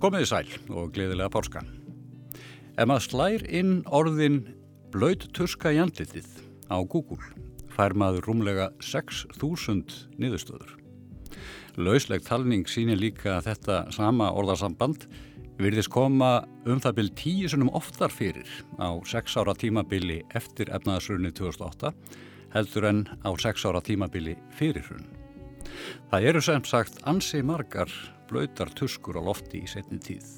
Komiði sæl og gleðilega pórska. Ef maður slær inn orðin blöyt tuska í andlitið á Google fær maður rúmlega 6.000 niðurstöður. Lausleg talning sínir líka að þetta sama orðarsamband virðist koma um það byrj tíu sunum oftar fyrir á 6 ára tímabili eftir efnaðasrunni 2008 heldur en á 6 ára tímabili fyrir hrunn. Það eru sem sagt ansi margar blöytar tuskur á lofti í setni tíð.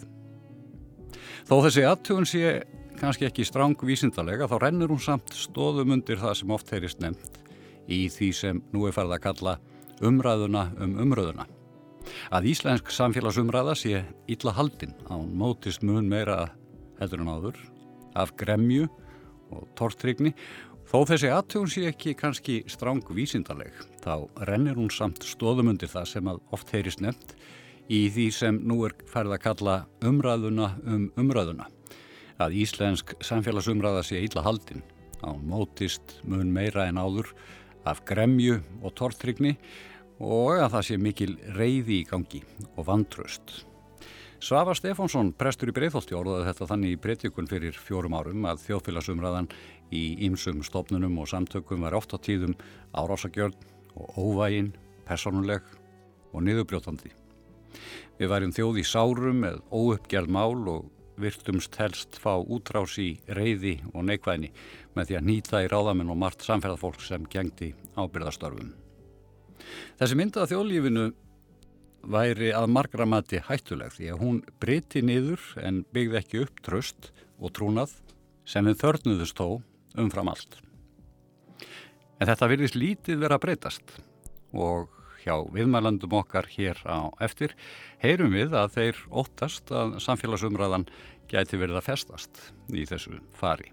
Þó þessi aðtugun sé kannski ekki stráng vísindalega þá rennur hún samt stóðum undir það sem oft heyrist nefnt í því sem nú er farið að kalla umræðuna um umröðuna. Að íslensk samfélagsumræða sé illa haldinn á mótist mun meira heldur en áður af gremju og tortrygni Þó þessi aðtjóðun sé ekki kannski stráng vísindaleg, þá rennir hún samt stóðum undir það sem að oft heyrist nefnt í því sem nú er færð að kalla umræðuna um umræðuna. Að íslensk samfélagsumræða sé illa haldinn á mótist mun meira en áður af gremju og tortrygni og að það sé mikil reyði í gangi og vantröst. Svafa Stefánsson, prestur í Breitholti, orðaði þetta þannig í breytjökun fyrir fjórum árum að þjóðfélagsumræðan í ýmsum stofnunum og samtökum var oft á tíðum árásagjörn og óvægin, personuleg og niðurbrjótandi. Við værum þjóð í sárum með óuppgjald mál og virtumst helst fá útrás í reyði og neikvæðni með því að nýta í ráðamenn og margt samferðarfólk sem gengdi ábyrðastörfum. Þessi mynda þjóðlífinu væri að margra mati hættuleg því að hún breyti niður en byggði ekki upp tröst og trúnað sem við þörnuðust þó umfram allt. En þetta virðist lítið vera að breytast og hjá viðmælandum okkar hér á eftir heyrum við að þeir óttast að samfélagsumræðan gæti verið að festast í þessu fari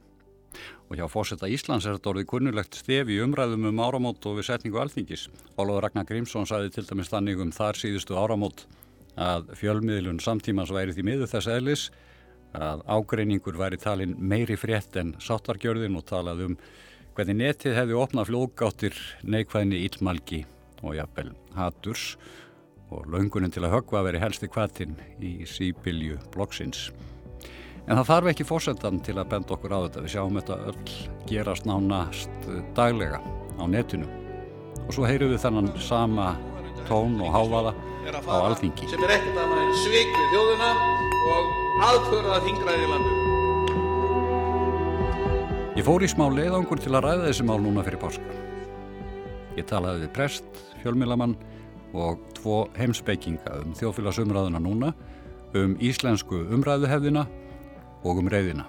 og hjá fósetta Íslands er þetta orðið kunnulegt stef í umræðum um áramót og við setningu alþingis. Óláður Ragnar Grímsson sagði til dæmis þannig um þar síðustu áramót að fjölmiðlun samtímans væri því miður þess eðlis að ágreiningur væri talin meiri frétt en sáttargjörðin og talað um hvernig netið hefði opnað flóðgáttir neikvæðinni ílmalgi og jafnvel haturs og laungunin til að högva veri helsti kvatin í sípilju blokksins. En það þarf ekki fórsetan til að benda okkur á þetta. Við sjáum þetta öll gerast nánast daglega á netinu. Og svo heyrum við þennan sama tón og hávaða á alþingi. Sem er ekkert annað en svik við þjóðuna og aðförða þingraði í landu. Ég fór í smá leiðangur til að ræða þessi mál núna fyrir páska. Ég talaði við prest, fjölmilamann og tvo heimsbeikinga um þjóðfélagsumræðuna núna, um íslensku umræðuhefðina og um reyðina.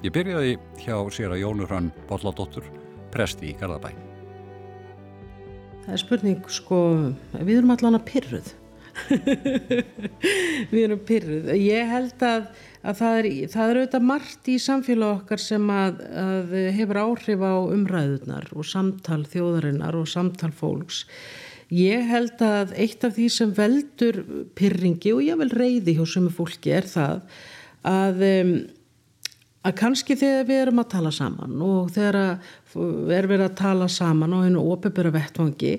Ég byrjaði hjá sér að Jónur Hrann Bolladóttur, presti í Garðabæ. Það er spurning, sko, við erum allan að pyrruð. við erum pyrruð. Ég held að, að það, er, það er auðvitað margt í samfélag okkar sem að, að hefur áhrif á umræðunar og samtal þjóðarinnar og samtal fólks. Ég held að eitt af því sem veldur pyrringi og ég vel reyði hjá sumu fólki er það að, um, að kannski þegar við erum að tala saman og þegar við erum að tala saman á hennu ópebera vettvangi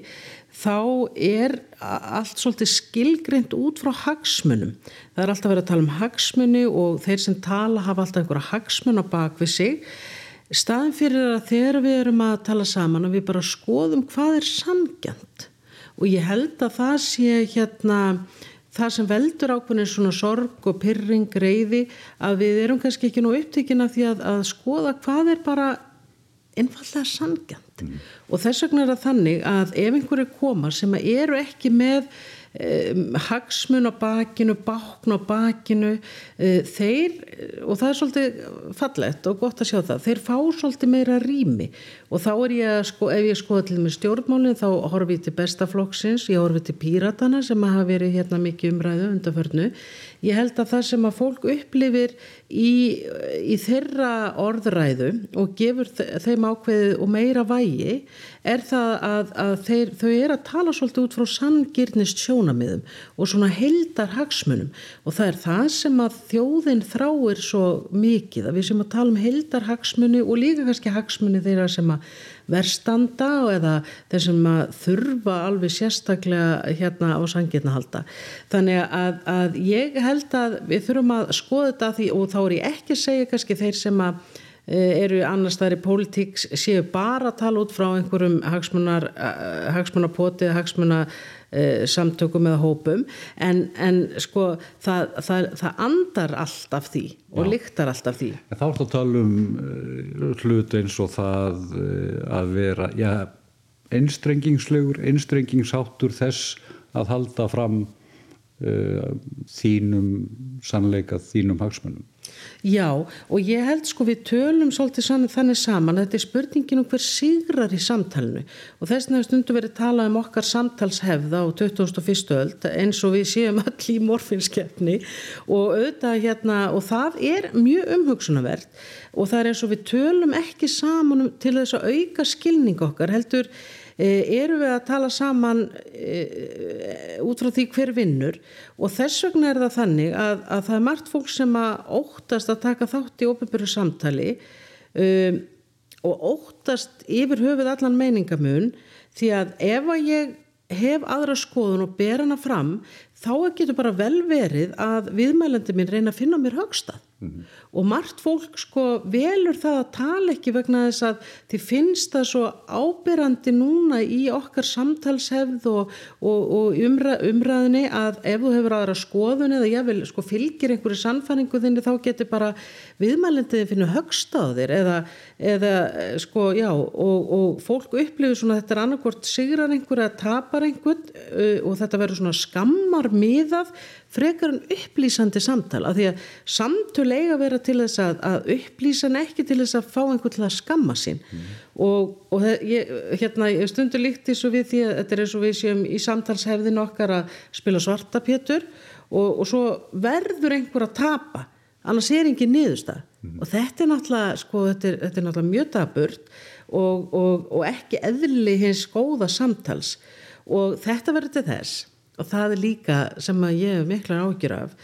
þá er allt svolítið skilgrind út frá hagsmunum. Það er alltaf verið að tala um hagsmuni og þeir sem tala hafa alltaf einhverja hagsmun á bakvið sig. Staðin fyrir að þegar við erum að tala saman og við bara skoðum hvað er samgjant og ég held að það sé hérna það sem veldur ákveðin svona sorg og pyrring, reyði að við erum kannski ekki nú upptökin af því að, að skoða hvað er bara einfallega sangjant mm. og þess vegna er það þannig að ef einhverju koma sem eru ekki með Um, hagsmun á bakinu, bákn á bakinu uh, þeir, og það er svolítið fallett og gott að sjá það, þeir fá svolítið meira rými og þá er ég, sko, ef ég skoða til með stjórnmálinn þá horfið til bestaflokksins, ég horfið til píratana sem hafa verið hérna mikið umræðu undanförnu, ég held að það sem að fólk upplifir í, í þeirra orðræðu og gefur þeim ákveðið og meira vægi er það að, að þeir, þau er að tala svolítið út frá sanngirnist sjónamiðum og svona heldar hagsmunum og það er það sem að þjóðin þráir svo mikið að við sem að tala um heldar hagsmuni og líka kannski hagsmuni þeirra sem að verstanda eða þeir sem þurfa alveg sérstaklega hérna á sangirna halda. Þannig að, að ég held að við þurfum að skoða þetta því og þá er ég ekki að segja kannski þeir sem að e, eru annars þar í pólitíks séu bara að tala út frá einhverjum hagsmunar, hagsmunapoti eða hagsmuna uh, samtökum eða hópum. En, en sko það, það, það andar allt af því og Já. lyktar allt af því. En Þá er það að tala um uh, hlut eins og það uh, að vera ja, einstrengingslegur einstrengingsháttur þess að halda fram þínum sannleika, þínum hagsmunum Já og ég held sko við tölum svolítið þannig saman að þetta er spurningin um hver sigrar í samtalenu og þess vegna stundu verið talað um okkar samtalshefða á 2001. öld eins og við séum öll í morfinskeppni og auðvitað hérna og það er mjög umhugsunavert og það er eins og við tölum ekki saman til þess að auka skilning okkar heldur eru við að tala saman e, út frá því hver vinnur? Og þess vegna er það þannig að, að það er margt fólk sem að óttast að taka þátt í ofinbjörðu samtali um, og óttast yfir höfuð allan meiningamun því að ef að ég hef aðra skoðun og ber hana fram þá getur bara vel verið að viðmælandi minn reyna að finna mér högstað Mm -hmm. og margt fólk sko velur það að tala ekki vegna þess að þið finnst það svo ábyrrandi núna í okkar samtalshefð og, og, og umræ, umræðinni að ef þú hefur aðra skoðun eða ég vil sko fylgir einhverju sannfæringu þinni þá getur bara viðmælendiði finna högst á þér eða, eða sko já og, og fólk upplifir svona þetta er annarkvort sigrar einhver eða tapar einhver uh, og þetta verður svona skammar miðað frekar en upplýsandi samtal af því að samtöl eiga að vera til þess að, að upplýsa en ekki til þess að fá einhvern til að skamma sín mm. og, og ég, hérna, stundur líkt eins og við því að þetta er eins og við séum í samtalshefðin okkar að spila svartapétur og, og svo verður einhver að tapa annars er engin niðursta mm. og þetta er náttúrulega, sko, þetta er, þetta er náttúrulega mjög daburt og, og ekki eðli hins góða samtals og þetta verður til þess og það er líka sem að ég hef miklar ágjur af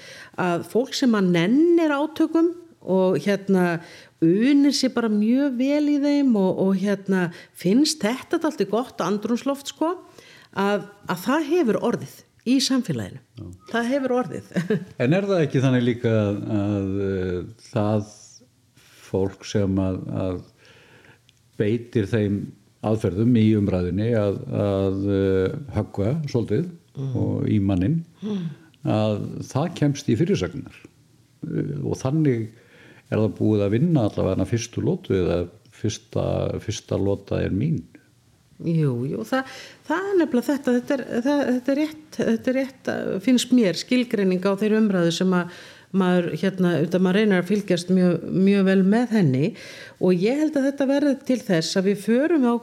að fólk sem að nennir átökum og hérna unir sér bara mjög vel í þeim og, og hérna finnst þetta alltaf gott andrunsloft sko að, að það hefur orðið í samfélaginu Já. það hefur orðið En er það ekki þannig líka að, að uh, það fólk sem að, að beitir þeim aðferðum í umræðinni að, að uh, höggva svolítið. Og í mannin mm. að það kemst í fyrirsagnar og þannig er það búið að vinna allavega fyrstu lótu eða fyrsta, fyrsta lóta er mín. Jú, jú, það, það er nefnilega þetta þetta er, það, þetta er rétt, þetta er rétt finnst mér skilgreining á þeirri umræðu sem að maður hérna, auðvitað maður reynir að fylgjast mjög, mjög vel með henni. Og ég held að þetta verði til þess að við förum á,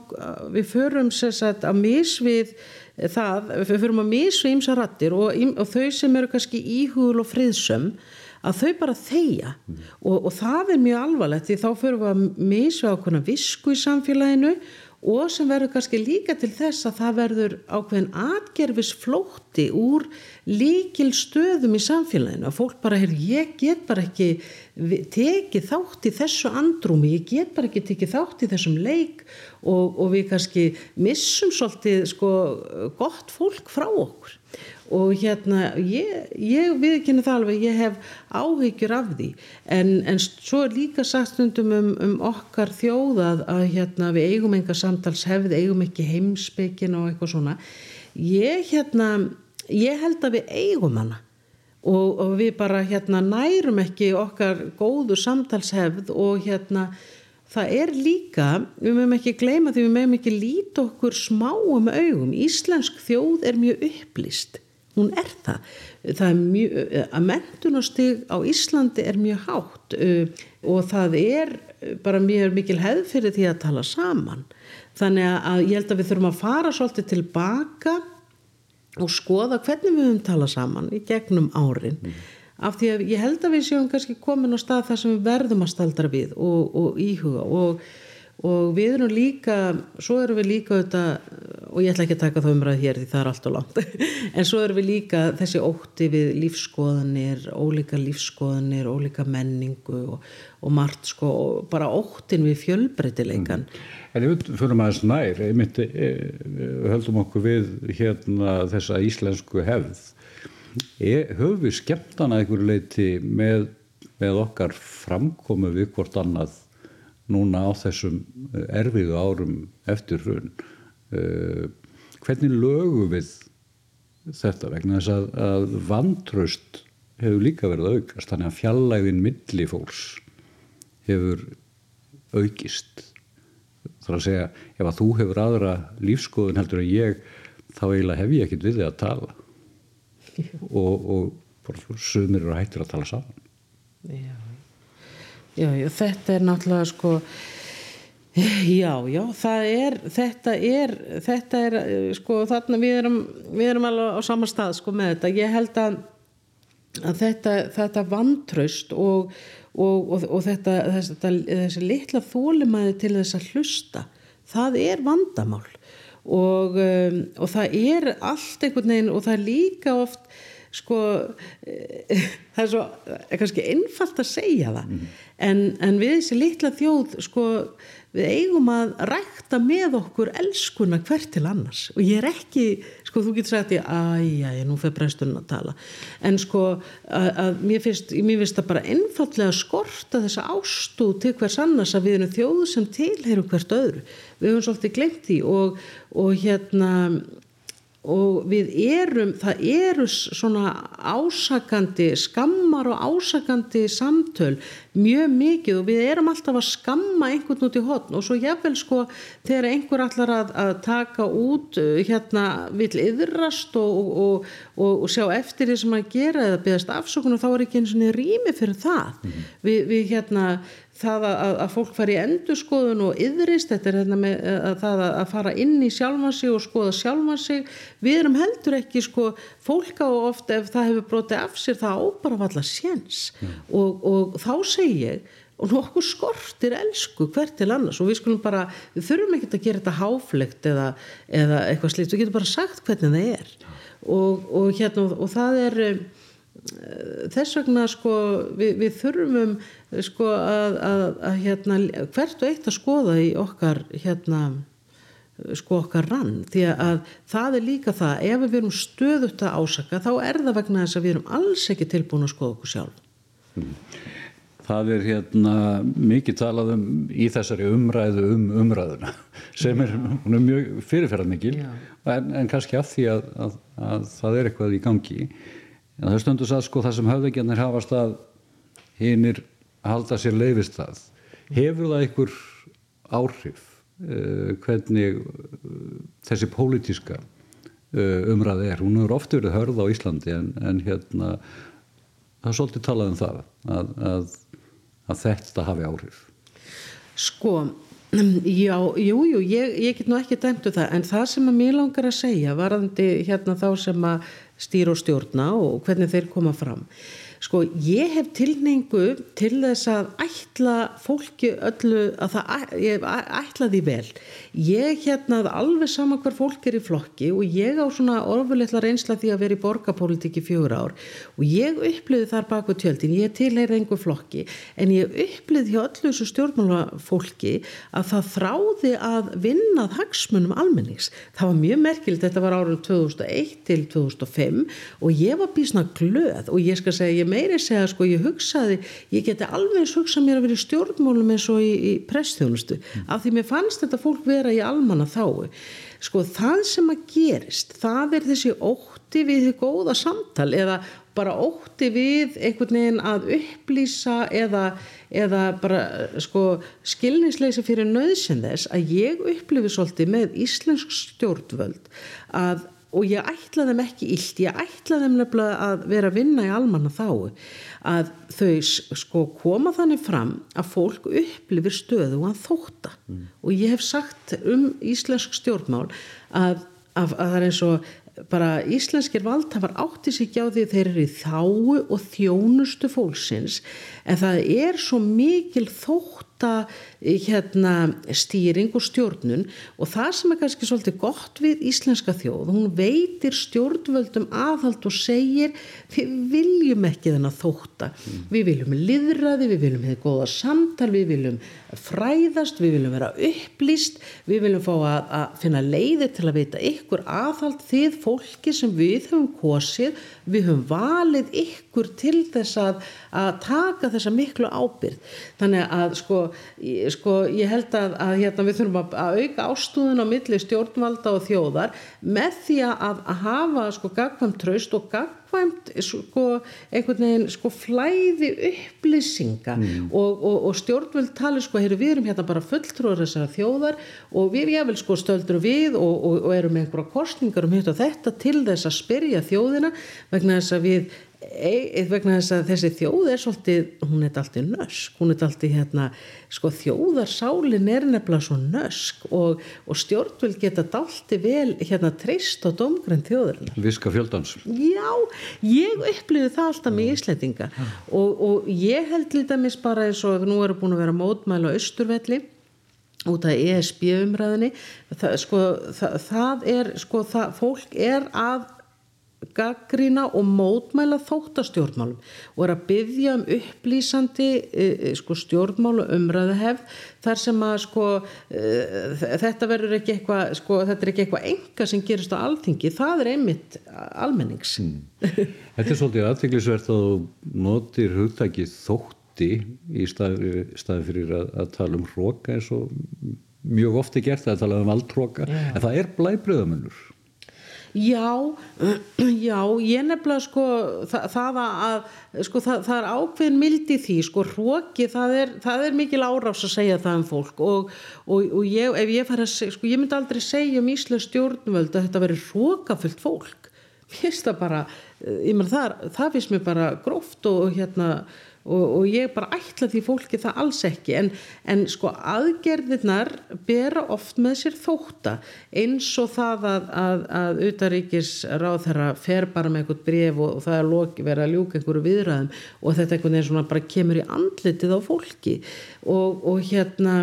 við förum sérsagt að misvið það, við förum að mísu ímsa rattir og, og þau sem eru kannski íhugul og friðsum að þau bara þeia mm. og, og það er mjög alvarlegt því þá förum við að mísu ákveðna visku í samfélaginu og sem verður kannski líka til þess að það verður ákveðin atgerfisflótti úr líkil stöðum í samfélaginu. Að fólk bara, hér, ég get bara ekki tekið þátt í þessu andrumi, ég get bara ekki tekið þátt í þessum leik og, og við kannski missum svolítið sko gott fólk frá okkur og hérna ég, ég viðkynna það alveg, ég hef áhyggjur af því. En, en svo er líka sagt stundum um, um okkar þjóðað að hérna við eigum enga samtalshefð, eigum ekki heimsbyggjin og eitthvað svona. Ég hérna, ég held að við eigum hana. Og, og við bara hérna nærum ekki okkar góðu samtalshefð og hérna það er líka, við mögum ekki gleyma því við mögum ekki líta okkur smáum augum, íslensk þjóð er mjög upplýst hún er það, það er mjög, að mentunastig á Íslandi er mjög hátt uh, og það er bara mjög mikil hefð fyrir því að tala saman. Þannig að ég held að við þurfum að fara svolítið tilbaka og skoða hvernig við höfum tala saman í gegnum árin. Mm. af því að ég held að við séum kannski komin á stað þar sem við verðum að staldra við og, og íhuga. Og og við erum líka svo erum við líka þetta og ég ætla ekki að taka það umræð hér því það er allt og langt en svo erum við líka þessi ótti við lífskoðanir ólíka lífskoðanir, ólíka menningu og, og margt sko og bara óttin við fjölbreytileikan mm. En ef við fyrir maður snær einmitt e, e, höldum okkur við hérna þessa íslensku hefð. E, höfum við skemmtana einhverju leiti með, með okkar framkomu við hvort annað núna á þessum erfiðu árum eftir hrun. Uh, hvernig lögu við þetta? Vegna þess að, að vantraust hefur líka verið aukast þannig að fjallæðin milli fólks hefur aukist. Þar að segja ef að þú hefur aðra lífskoðun heldur en ég þá eiginlega hef ég ekkit við þig að tala. Og, og sögumir eru hættir að tala saman. Já, já, já þetta er náttúrulega sko Já, já, það er, þetta er, þetta er, sko, þarna við erum, við erum alveg á sama stað, sko, með þetta. Ég held að, að þetta, þetta vantraust og, og, og, og þetta, þetta, þessi litla þólimæði til þess að hlusta, það er vandamál um, og það er allt einhvern veginn og það er líka oft, sko, það er svo, kannski einfalt að segja það, mm. en, en við þessi litla þjóð, sko, við eigum að rækta með okkur elskuna hvert til annars. Og ég er ekki, sko þú getur sagt ég, æj, nú fyrir brestunum að tala. En sko að, að mér finnst mér finnst það bara einfallega skorta þessa ástú til hvers annars að við erum þjóðu sem tilherum hvert öðru. Við höfum svolítið glemt því og, og hérna og við erum, það eru svona ásakandi skammar og ásakandi samtöl mjög mikið og við erum alltaf að skamma einhvern út í hotn og svo jáfnvel sko þegar einhver allar að, að taka út uh, hérna vil yðrast og, og, og, og sjá eftir því sem að gera eða beðast afsökun og þá er ekki eins og rými fyrir það mm -hmm. við, við hérna það að, að fólk fari í endurskoðun og yðrist, þetta er þetta með að, það að fara inn í sjálfansi og skoða sjálfansi, við erum heldur ekki sko, fólk á ofta ef það hefur brotið af sér, það ábara valla séns. Mm. og, og þá segi ég og nokkuð skortir elsku hvert til annars. Og við skulum bara, við þurfum ekki að gera þetta háflegt eða, eða eitthvað slíkt, við getum bara sagt hvernig það er. Og, og hérna og það er þess vegna sko við, við þurfum sko að, að, að hérna hvert og eitt að skoða í okkar hérna sko okkar rann. Því að það er líka það ef við erum stöðut að ásaka þá er það vegna þess að við erum alls ekki tilbúin að skoða okkur sjálf. Það er hérna mikið talað um í þessari umræðu um umræðuna sem er, er mjög fyrirferðar mikil en, en kannski af því að, að, að það er eitthvað í gangi en það stundur að sko það sem höfðingjarnir hafast að hinnir halda sér leifist það hefur það einhver áhrif uh, hvernig uh, þessi pólitíska uh, umræði er, hún er ofta verið hörð á Íslandi en, en hérna það er svolítið talað um það að, að, að þetta hafi áhrif. Sko Já, jú, jú, ég, ég get nú ekki dæmtu um það en það sem að mér langar að segja varðandi hérna þá sem að stýra og stjórna og hvernig þeir koma fram Sko ég hef tilningu til þess að ætla fólki öllu að það, ég ætla því vel. Ég hérna alveg sama hver fólk er í flokki og ég á svona orðvöldlega reynsla því að vera í borgarpolítik í fjögur ár og ég uppliði þar baku tjöldin, ég tilheyri einhver flokki en ég uppliði hjá öllu þessu stjórnmálafólki að það þráði að vinnað hagsmunum almennings. Það var mjög merkilt, þetta var árið 2001 til 2005 og ég var bísna glöð og ég skal segja ég meiri segja sko ég hugsaði, ég geti alveg hugsað mér að vera í stjórnmálum eins og í, í pressþjónustu, mm. af því mér fannst þetta fólk vera í almanna þái sko það sem að gerist það er þessi ótti við því góða samtal eða bara ótti við einhvern veginn að upplýsa eða, eða bara sko skilningsleisa fyrir nöðsinn þess að ég upplifi svolítið með íslensk stjórnvöld að og ég ætla þeim ekki illt, ég ætla þeim nefnilega að vera að vinna í almanna þá að þau sko koma þannig fram að fólk upplifir stöðu og að þóta mm. og ég hef sagt um íslensk stjórnmál að, að, að það er eins og bara íslenskir valdhafar átti sig ekki á því þeir eru í þáu og þjónustu fólksins. En það er svo mikil þótt valda hérna stýring og stjórnun og það sem er kannski svolítið gott við íslenska þjóð, hún veitir stjórnvöldum aðhald og segir við viljum ekki þennan þóta mm. við viljum liðraði, við viljum hefði góða samtal, við viljum fræðast, við viljum vera upplýst við viljum fá að, að finna leiði til að veita ykkur aðhald þið fólki sem við höfum kosið við höfum valið ykkur til þess að, að taka þessa miklu ábyrð þannig að sko, sko ég held að, að hérna, við þurfum að, auka ástúðun á milli stjórnvalda og þjóðar með því að hafa sko gagkvæmt traust og gagkvæmt sko einhvern veginn sko flæði upplýsinga mm. og, og, og stjórnvald tali sko heyru, við erum hérna bara fulltrúar þessara þjóðar og við vil sko stöldur við og, og erum með einhverja kostningar um þetta til þess að spyrja þjóðina vegna þess að við eitt vegna þess að þessi þjóð er svolítið, hún er alltaf nösk hún er alltaf hérna, sko þjóðarsálin er nefnilega svo nösk og, og stjórnvöld geta alltaf vel hérna treyst á domgræn þjóðurinn Viska fjöldans Já, ég upplýði það alltaf með Íslandinga og, og ég held lítið mis bara eins og nú eru búin að vera mótmæla á Östurvelli út af ESB umræðinni það, sko, það, það er sko, það, fólk er að gaggrína og mótmæla þóttastjórnmálum og er að byggja um upplýsandi e, e, sko, stjórnmálu umræðu hefð þar sem að sko, e, þetta verður ekki eitthvað sko, þetta er ekki eitthvað enga sem gerist á alþingi, það er einmitt almennings mm. Þetta er svolítið aðteglisvert að þú notir hugtækið þótti í staði, staði fyrir að, að tala um hróka eins og mjög ofti gert að tala um valdhróka yeah. en það er blæbröðamennur Já, já, ég nefnilega sko það, það að, sko það, það er ákveðin mildi því, sko hróki það er, það er mikil árás að segja það um fólk og, og, og ég, ef ég fara að segja, sko ég myndi aldrei segja um Íslands stjórnvöld að þetta veri hrókafullt fólk, mér finnst það bara, ég menn það, það finnst mér bara gróft og hérna og, og ég bara ætla því fólki það alls ekki. En, en sko aðgerðirnar bera oft með sér þóta eins og það að, að, að utaríkis ráð þeirra fer bara með eitthvað bref og, og það er loki, verið að ljúka einhverju viðræðum og þetta einhvern veginn svona bara kemur í andlitið á fólki. Og, og hérna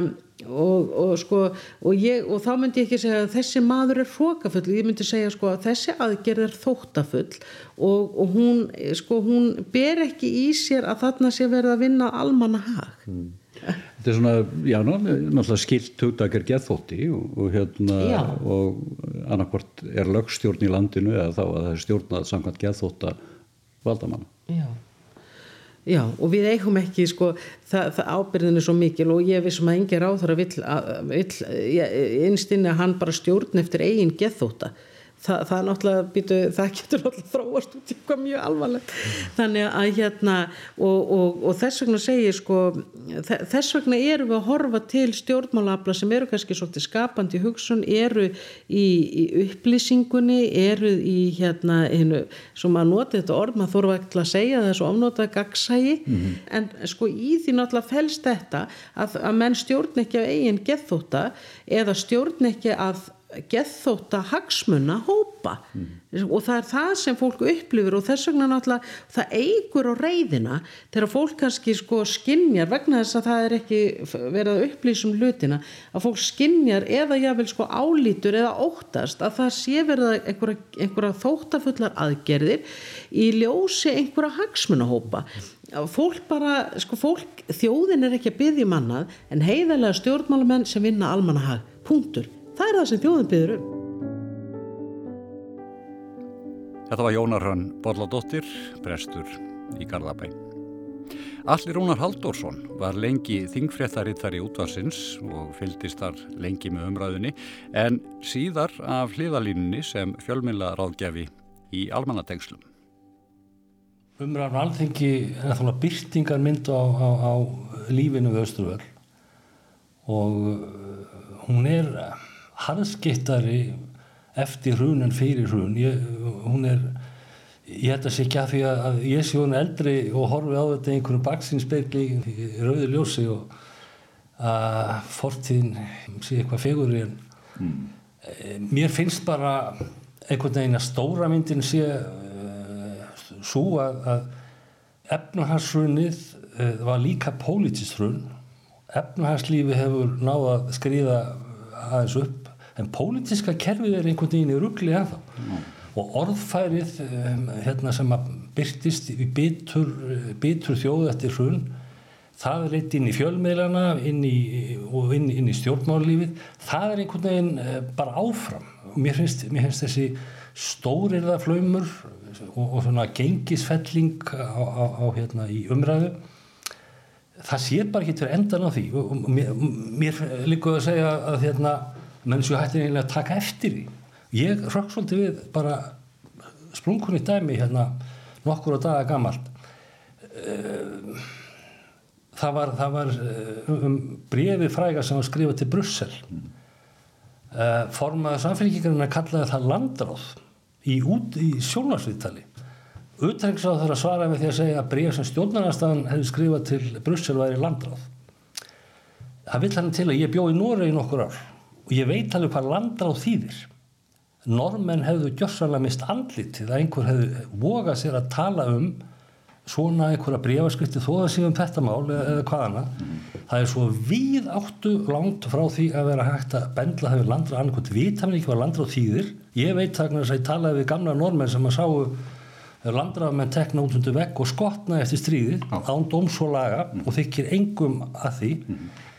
Og, og, sko, og, ég, og þá myndi ég ekki segja að þessi maður er hrókafull ég myndi segja sko, að þessi aðgerð er þóttafull og hún, sko, hún ber ekki í sér að þarna sé verið að vinna almanna hag mm. Þetta er svona, já, náttúrulega skilt hugdakar geðþótti og hérna já. og annarkvort er lögstjórn í landinu eða þá að það er stjórnað samkvæmt geðþótta valdamanna Já Já og við eigum ekki sko það, það ábyrðinu svo mikil og ég vissum að engin ráður að vill, vill einstinni að hann bara stjórn eftir eigin gethóta það, það, býtu, það getur náttúrulega þróast út í eitthvað mjög alvarlegt þannig að hérna og, og, og þess vegna segir sko þess vegna eru við að horfa til stjórnmálafla sem eru kannski svolítið skapandi hugsun, eru í, í upplýsingunni, eru í hérna, einu, sem að nota þetta orð, maður þurfa ekki að segja þessu ofnotað gagsægi, mm -hmm. en sko í því náttúrulega fælst þetta að, að menn stjórn ekki af eigin gethóta eða stjórn ekki að gethóta hagsmunna hópa. Mm. og það er það sem fólk upplifir og þess vegna náttúrulega það eigur á reyðina þegar fólk kannski sko skinnjar vegna þess að það er ekki verið að upplýsum hlutina að fólk skinnjar eða jável sko álítur eða óttast að það sé verið einhverja, einhverja þóttafullar aðgerðir í ljósi einhverja hagsmunna hópa. Fólk bara, sko fólk þjóðin er ekki að byggja mannað um en heiðarlega stjórnmálamenn sem vinna almannahag, punktur það er það sem þjóðin byður um Þetta var Jónar Hrann Borladóttir, prestur í Garðabæ Allir Rúnar Haldórsson var lengi þingfréttaritt í útvarsins og fyldist þar lengi með umræðunni en síðar af hliðalínunni sem fjölmjöla ráðgjafi í almannatengslum. Umræðan alþengi er þá byrtingar mynd á, á, á lífinu við Östurvöld og hún er harðskittari eftir hrun en fyrir hrun ég, hún er ég held að sé ekki að því að, ég sé hún eldri og horfi á þetta einhvern baksinspegli í rauði ljósi og að fortíðin sé eitthvað fegur en mm. mér finnst bara einhvern veginn að stóra myndin sé uh, svo að, að efnahansrunnið uh, var líka pólitísrunn efnahagslífi hefur náða að skriða aðeins upp en pólitíska kerfið er einhvern veginn í ruggli ennþá. Mm. og orðfærið um, hérna sem að byrtist í bitur, bitur þjóð eftir hrun það er eitt inn í fjölmiðlana inn í, og inn, inn í stjórnmálífið það er einhvern veginn uh, bara áfram. Og mér finnst, mér finnst þessi stórirða flöymur og, og svona gengisfelling á, á, á hérna í umræðu það sé bara ekki til endan á því. Og mér, mér líka að segja að hérna mennsku hættir eiginlega að taka eftir því. Ég rökk svolítið við bara sprunkunni dæmi hérna nokkur á daga gammalt eh, það var, það var eh, um brefi fræga sem var skrifað til Brussel. Eh, formaða samfélgíkarinn að kallaði það landráð í, í sjónarsviðtali Utrengsráð þarf að svara með því að segja að bregð sem stjórnarnarstaðan hefði skrifað til Brussel væri landráð. Það vill hann til að ég bjóði í Noregi nokkur ár og ég veit alveg hvað landráð þýðir. Normenn hefðu gjörsanlega mist andlitið að einhver hefðu vogað sér að tala um svona einhverja bregaskritti þó að séum þetta mál eða, eða hvaðana. Það er svo við áttu langt frá því að vera hægt að bendla það við landráð annarkot vita mér ekki hvað landráð þýðir. Ég veit það að ég talaði við gamla normenn sem að sáu landrafamenn tekna út undir vegg og skotna eftir stríðið án dóms og laga mm. og þykir engum að því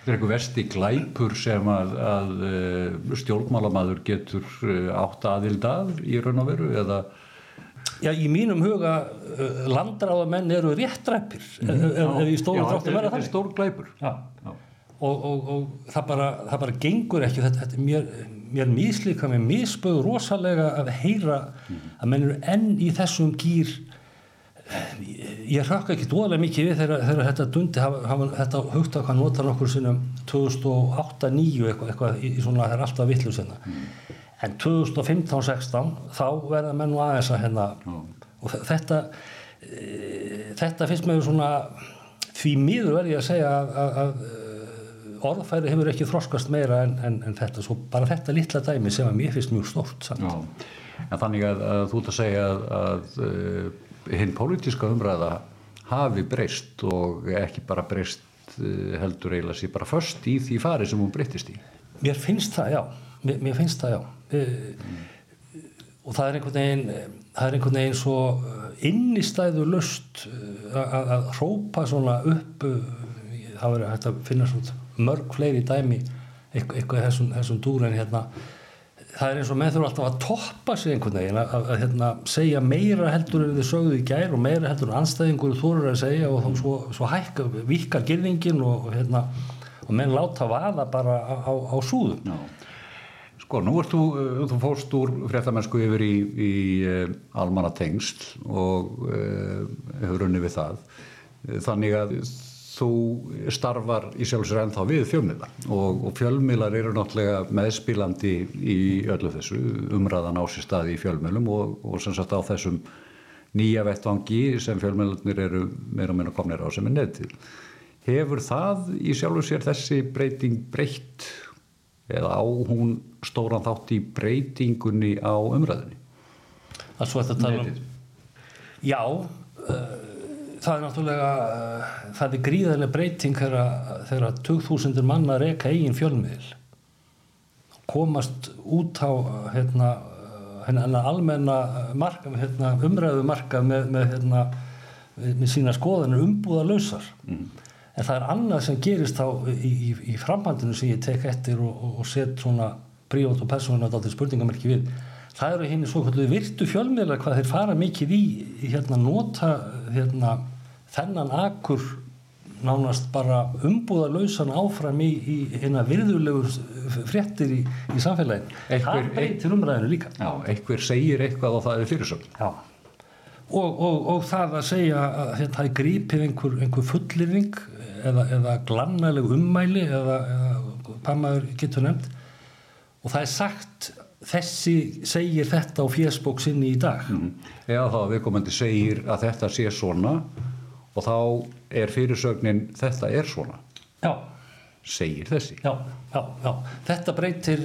mm. Það er eitthvað versti glæpur sem að, að uh, stjórnmálamadur getur uh, átt aðild af í raun og veru eða Já, í mínum huga uh, landráðamenn eru réttræpir mm. ef, ef í stóru þáttu verða það. Já, þetta er stór glæpur. Já, já. Og, og, og það, bara, það bara gengur ekki, þetta, þetta er mér mér mislíka með misböð rosalega að heyra að menn eru enn í þessum gýr ég hrökk ekki dóðlega mikið við þegar, þegar þetta dundi hafa, hafa, þetta högt að hvað notar nokkur sinum 2008-2009 eitthvað, eitthvað í svona það er alltaf vitlu sinna mm. en 2015-16 þá verða menn nú aðeins að hérna mm. og þetta e, þetta finnst með svona því miður verði að segja að, að, að orðfæri hefur ekki þroskast meira en, en, en þetta, svo bara þetta litla dæmi sem að mér finnst mjög stort. En þannig að, að þú ert að segja að, að uh, hinn pólitíska umræða hafi breyst og ekki bara breyst uh, heldur eiginlega sér bara först í því fari sem hún breytist í. Mér finnst það, já. Mér, mér finnst það, já. Mm. Og það er einhvern veginn, það er einhvern veginn svo innistæðu lust að, hrópa svona upp, það verður hægt að finna svona mörg fleiri dæmi eitthvað, þessum, þessum dúr en hérna það er eins og með þurfa alltaf að toppa sig einhvern veginn að, að, að hérna, segja meira heldur en þið sögðu í gær og meira heldur en anstæðingur þú eru að segja og þá svo, svo hækka, vikar girðingin og, hérna, og menn láta vaða bara á, á, á súðum. Já. Sko, nú ert þú, uh, þú fórst úr fréttamennsku yfir í, í uh, almanna tengst og uh, hefur unni við það. Þannig að þú starfar í sjálfsögur ennþá við fjölmiðla og, og fjölmiðlar eru náttúrulega meðspilandi í öllu þessu umræðan á sér staði í fjölmiðlum og, og sem sagt á þessum nýja vettvangi sem fjölmiðlarnir eru meira og meina komnir á sem er neðtil. Hefur það í sjálfur sér þessi breyting breytt eða á hún stóran þátt í breytingunni á umræðinni? Það er svo að þetta tala um Já, uh, það er náttúrulega uh, það er gríðarlega breyting þegar 2000 manna reyka eigin fjölmiðil. Komast út á hérna, hérna almenna marka, hérna, umræðu marka með, með, hérna, með sína skoðanir umbúða lausar mm. en það er annað sem gerist þá í, í, í framhandinu sem ég tek eftir og, og, og set svona prívat og persónulega til spurningamerki við. Það eru henni svo virtu fjölmiðlar hvað þeir fara mikið í hérna nota hérna þennan akkur nánast bara umbúða lausan áfram í, í hérna virðulegur fréttir í, í samfélagin það breytir umræðinu líka. Já, einhver segir eitthvað og það er fyrirsögn. Og, og, og það að segja að hérna, það er grípið einhver, einhver fullirning eða, eða glannaleg ummæli eða, eða hvað maður getur nefnd og það er sagt þessi segir þetta á fjersbók sinni í dag. Mm. Já þá viðkomandi segir að þetta sé svona og þá er fyrirsögnin þetta er svona já. segir þessi já, já, þetta breytir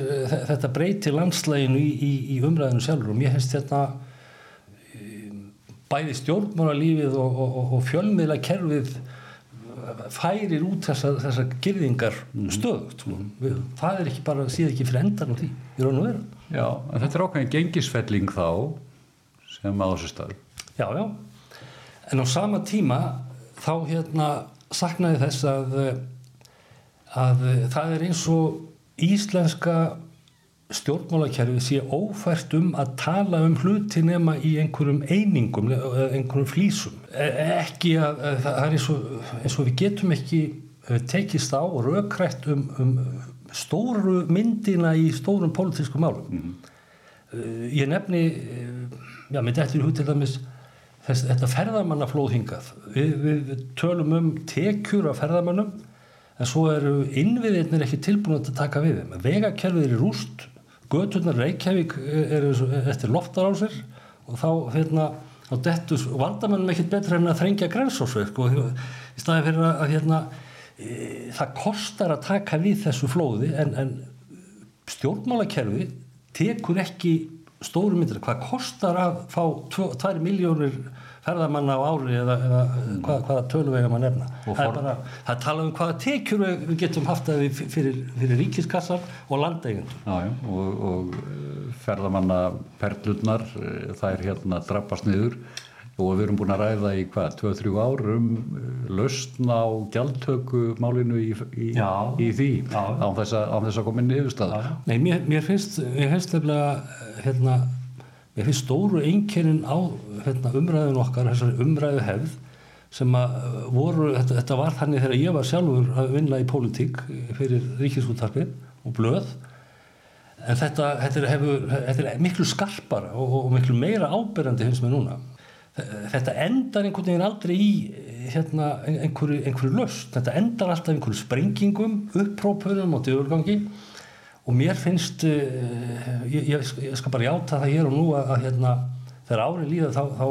þetta breytir landsleginu í, í, í umræðinu sjálfur og mér hefst þetta bæði stjórnmáralífið og, og, og fjölmiðla kerfið færir út þessar þessa girðingar stöðugt sko. Við- það er ekki bara, síð ekki fyrir endan á því, í raun og veru Já, en þetta er ákveðin gengisfelling þá sem stað. Já, já. En á sama tíma þá hérna saknaði þess að, eh, að eh, það er eins og íslenska stjórnmálakerfi sé ófært um að tala um hluti nema í einhverjum einingum, eða einhverjum flýsum. E- Ekki að, að það er eins og, eins og við getum ekki eh, tekist á og rökrætt um, um stóru myndina í stórum pólitískum málum. Uh, ég nefni já, hug til dæmis þess, þetta ferðamannaflóð hingað. Við, við tölum um tekjur af ferðamannum en svo eru innviðirnir ekki tilbúin að taka við þeim. Vegakerfið er í rúst göturnar Reykjavík eru eftir loftarásir og þá hérna þá dettus vandamennum ekkit betra en að þrengja grensásveik sko, í staði fyrir að hérna e, það kostar að taka við þessu flóði en, en stjórnmálakerfi tekur ekki stóru myndir hvað kostar að fá 2 miljónir ferðamanna á ári eða, eða hvað, hvaða töluvega maður nefna? Það er bara það tala um hvaða tekjur við getum haft að við fyrir, fyrir ríkiskassar og landeigendur. Og, og eh, ferðamanna perlurnar, eh, þær hérna drabbast niður og við erum búin að ræða í hvað, 2-3 ár um eh, lausn á gjaldtöku málinu í, í, Já. í því Já. án þess að, að koma inn niðurstaða. Nei, mér, mér finnst mér finnst nefnilega hérna, mér finnst stóru einkennin á hérna, umræðun okkar, þessari umræðu hefð sem að uh, voru, þetta, þetta var þannig þegar ég var sjálfur að vinna í pólitík fyrir ríkisúttarpið og blöð en þetta, þetta, er, hefur, þetta er miklu skarpara og, og miklu meira áberandi finnst mér núna þetta endar einhvern veginn aldrei í hérna, einhverju, einhverju löst þetta endar alltaf einhverju sprengingum upprópunum og dögurgangi. Og mér finnst uh, ég, ég, ég skal bara játa það hér og nú að, að hérna, þegar árið líða þá, þá,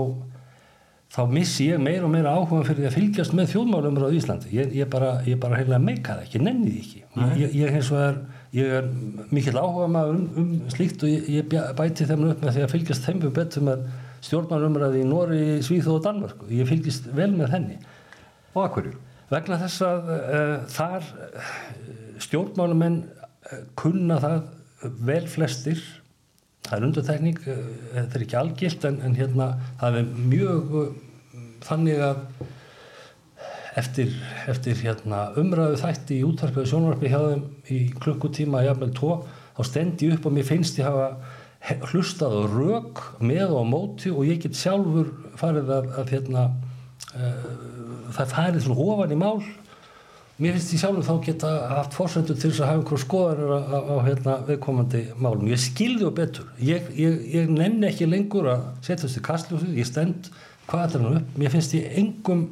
þá missi ég meira og meira áhuga fyrir að fylgjast með þjóðmálumur á Íslandi. Ég, ég bara, bara heila meika það ekki, nenni því ekki. Ég, ég hins vegar ég er mikill áhuga maður um, um slíkt og ég, bæti þeim upp með því að fylgjast þeim betur með stjórnmálumræði í Nóri, Svíþó og Danmörk og ég fylgist vel með henni. Og að hverju? vegna þess að uh, þar uh, stjórnmálumenn uh, kunna það vel flestir. Það er undartekning uh, þetta er ekki algilt en, en hérna það er mjög uh, þannig að eftir, eftir hérna, umræðu þætti í útvarpi og sjónvarpi hjá þeim í klukkutíma jafnvel tvo þá stendi ég upp og mér finnst ég hafa hlustað á rök með og móti og ég get sjálfur farið að, að hérna uh, það farið svona ofan í mál. Mér finnst ég sjálfur þá geta haft fórsendur til þess að hafa einhverju skoðanir á, á, á hérna, viðkomandi málum. Ég skilði og betur. Ég, ég, ég nenni ekki lengur að setjast í kastljósið. Ég stend hvað er hann upp. Mér finnst ég engum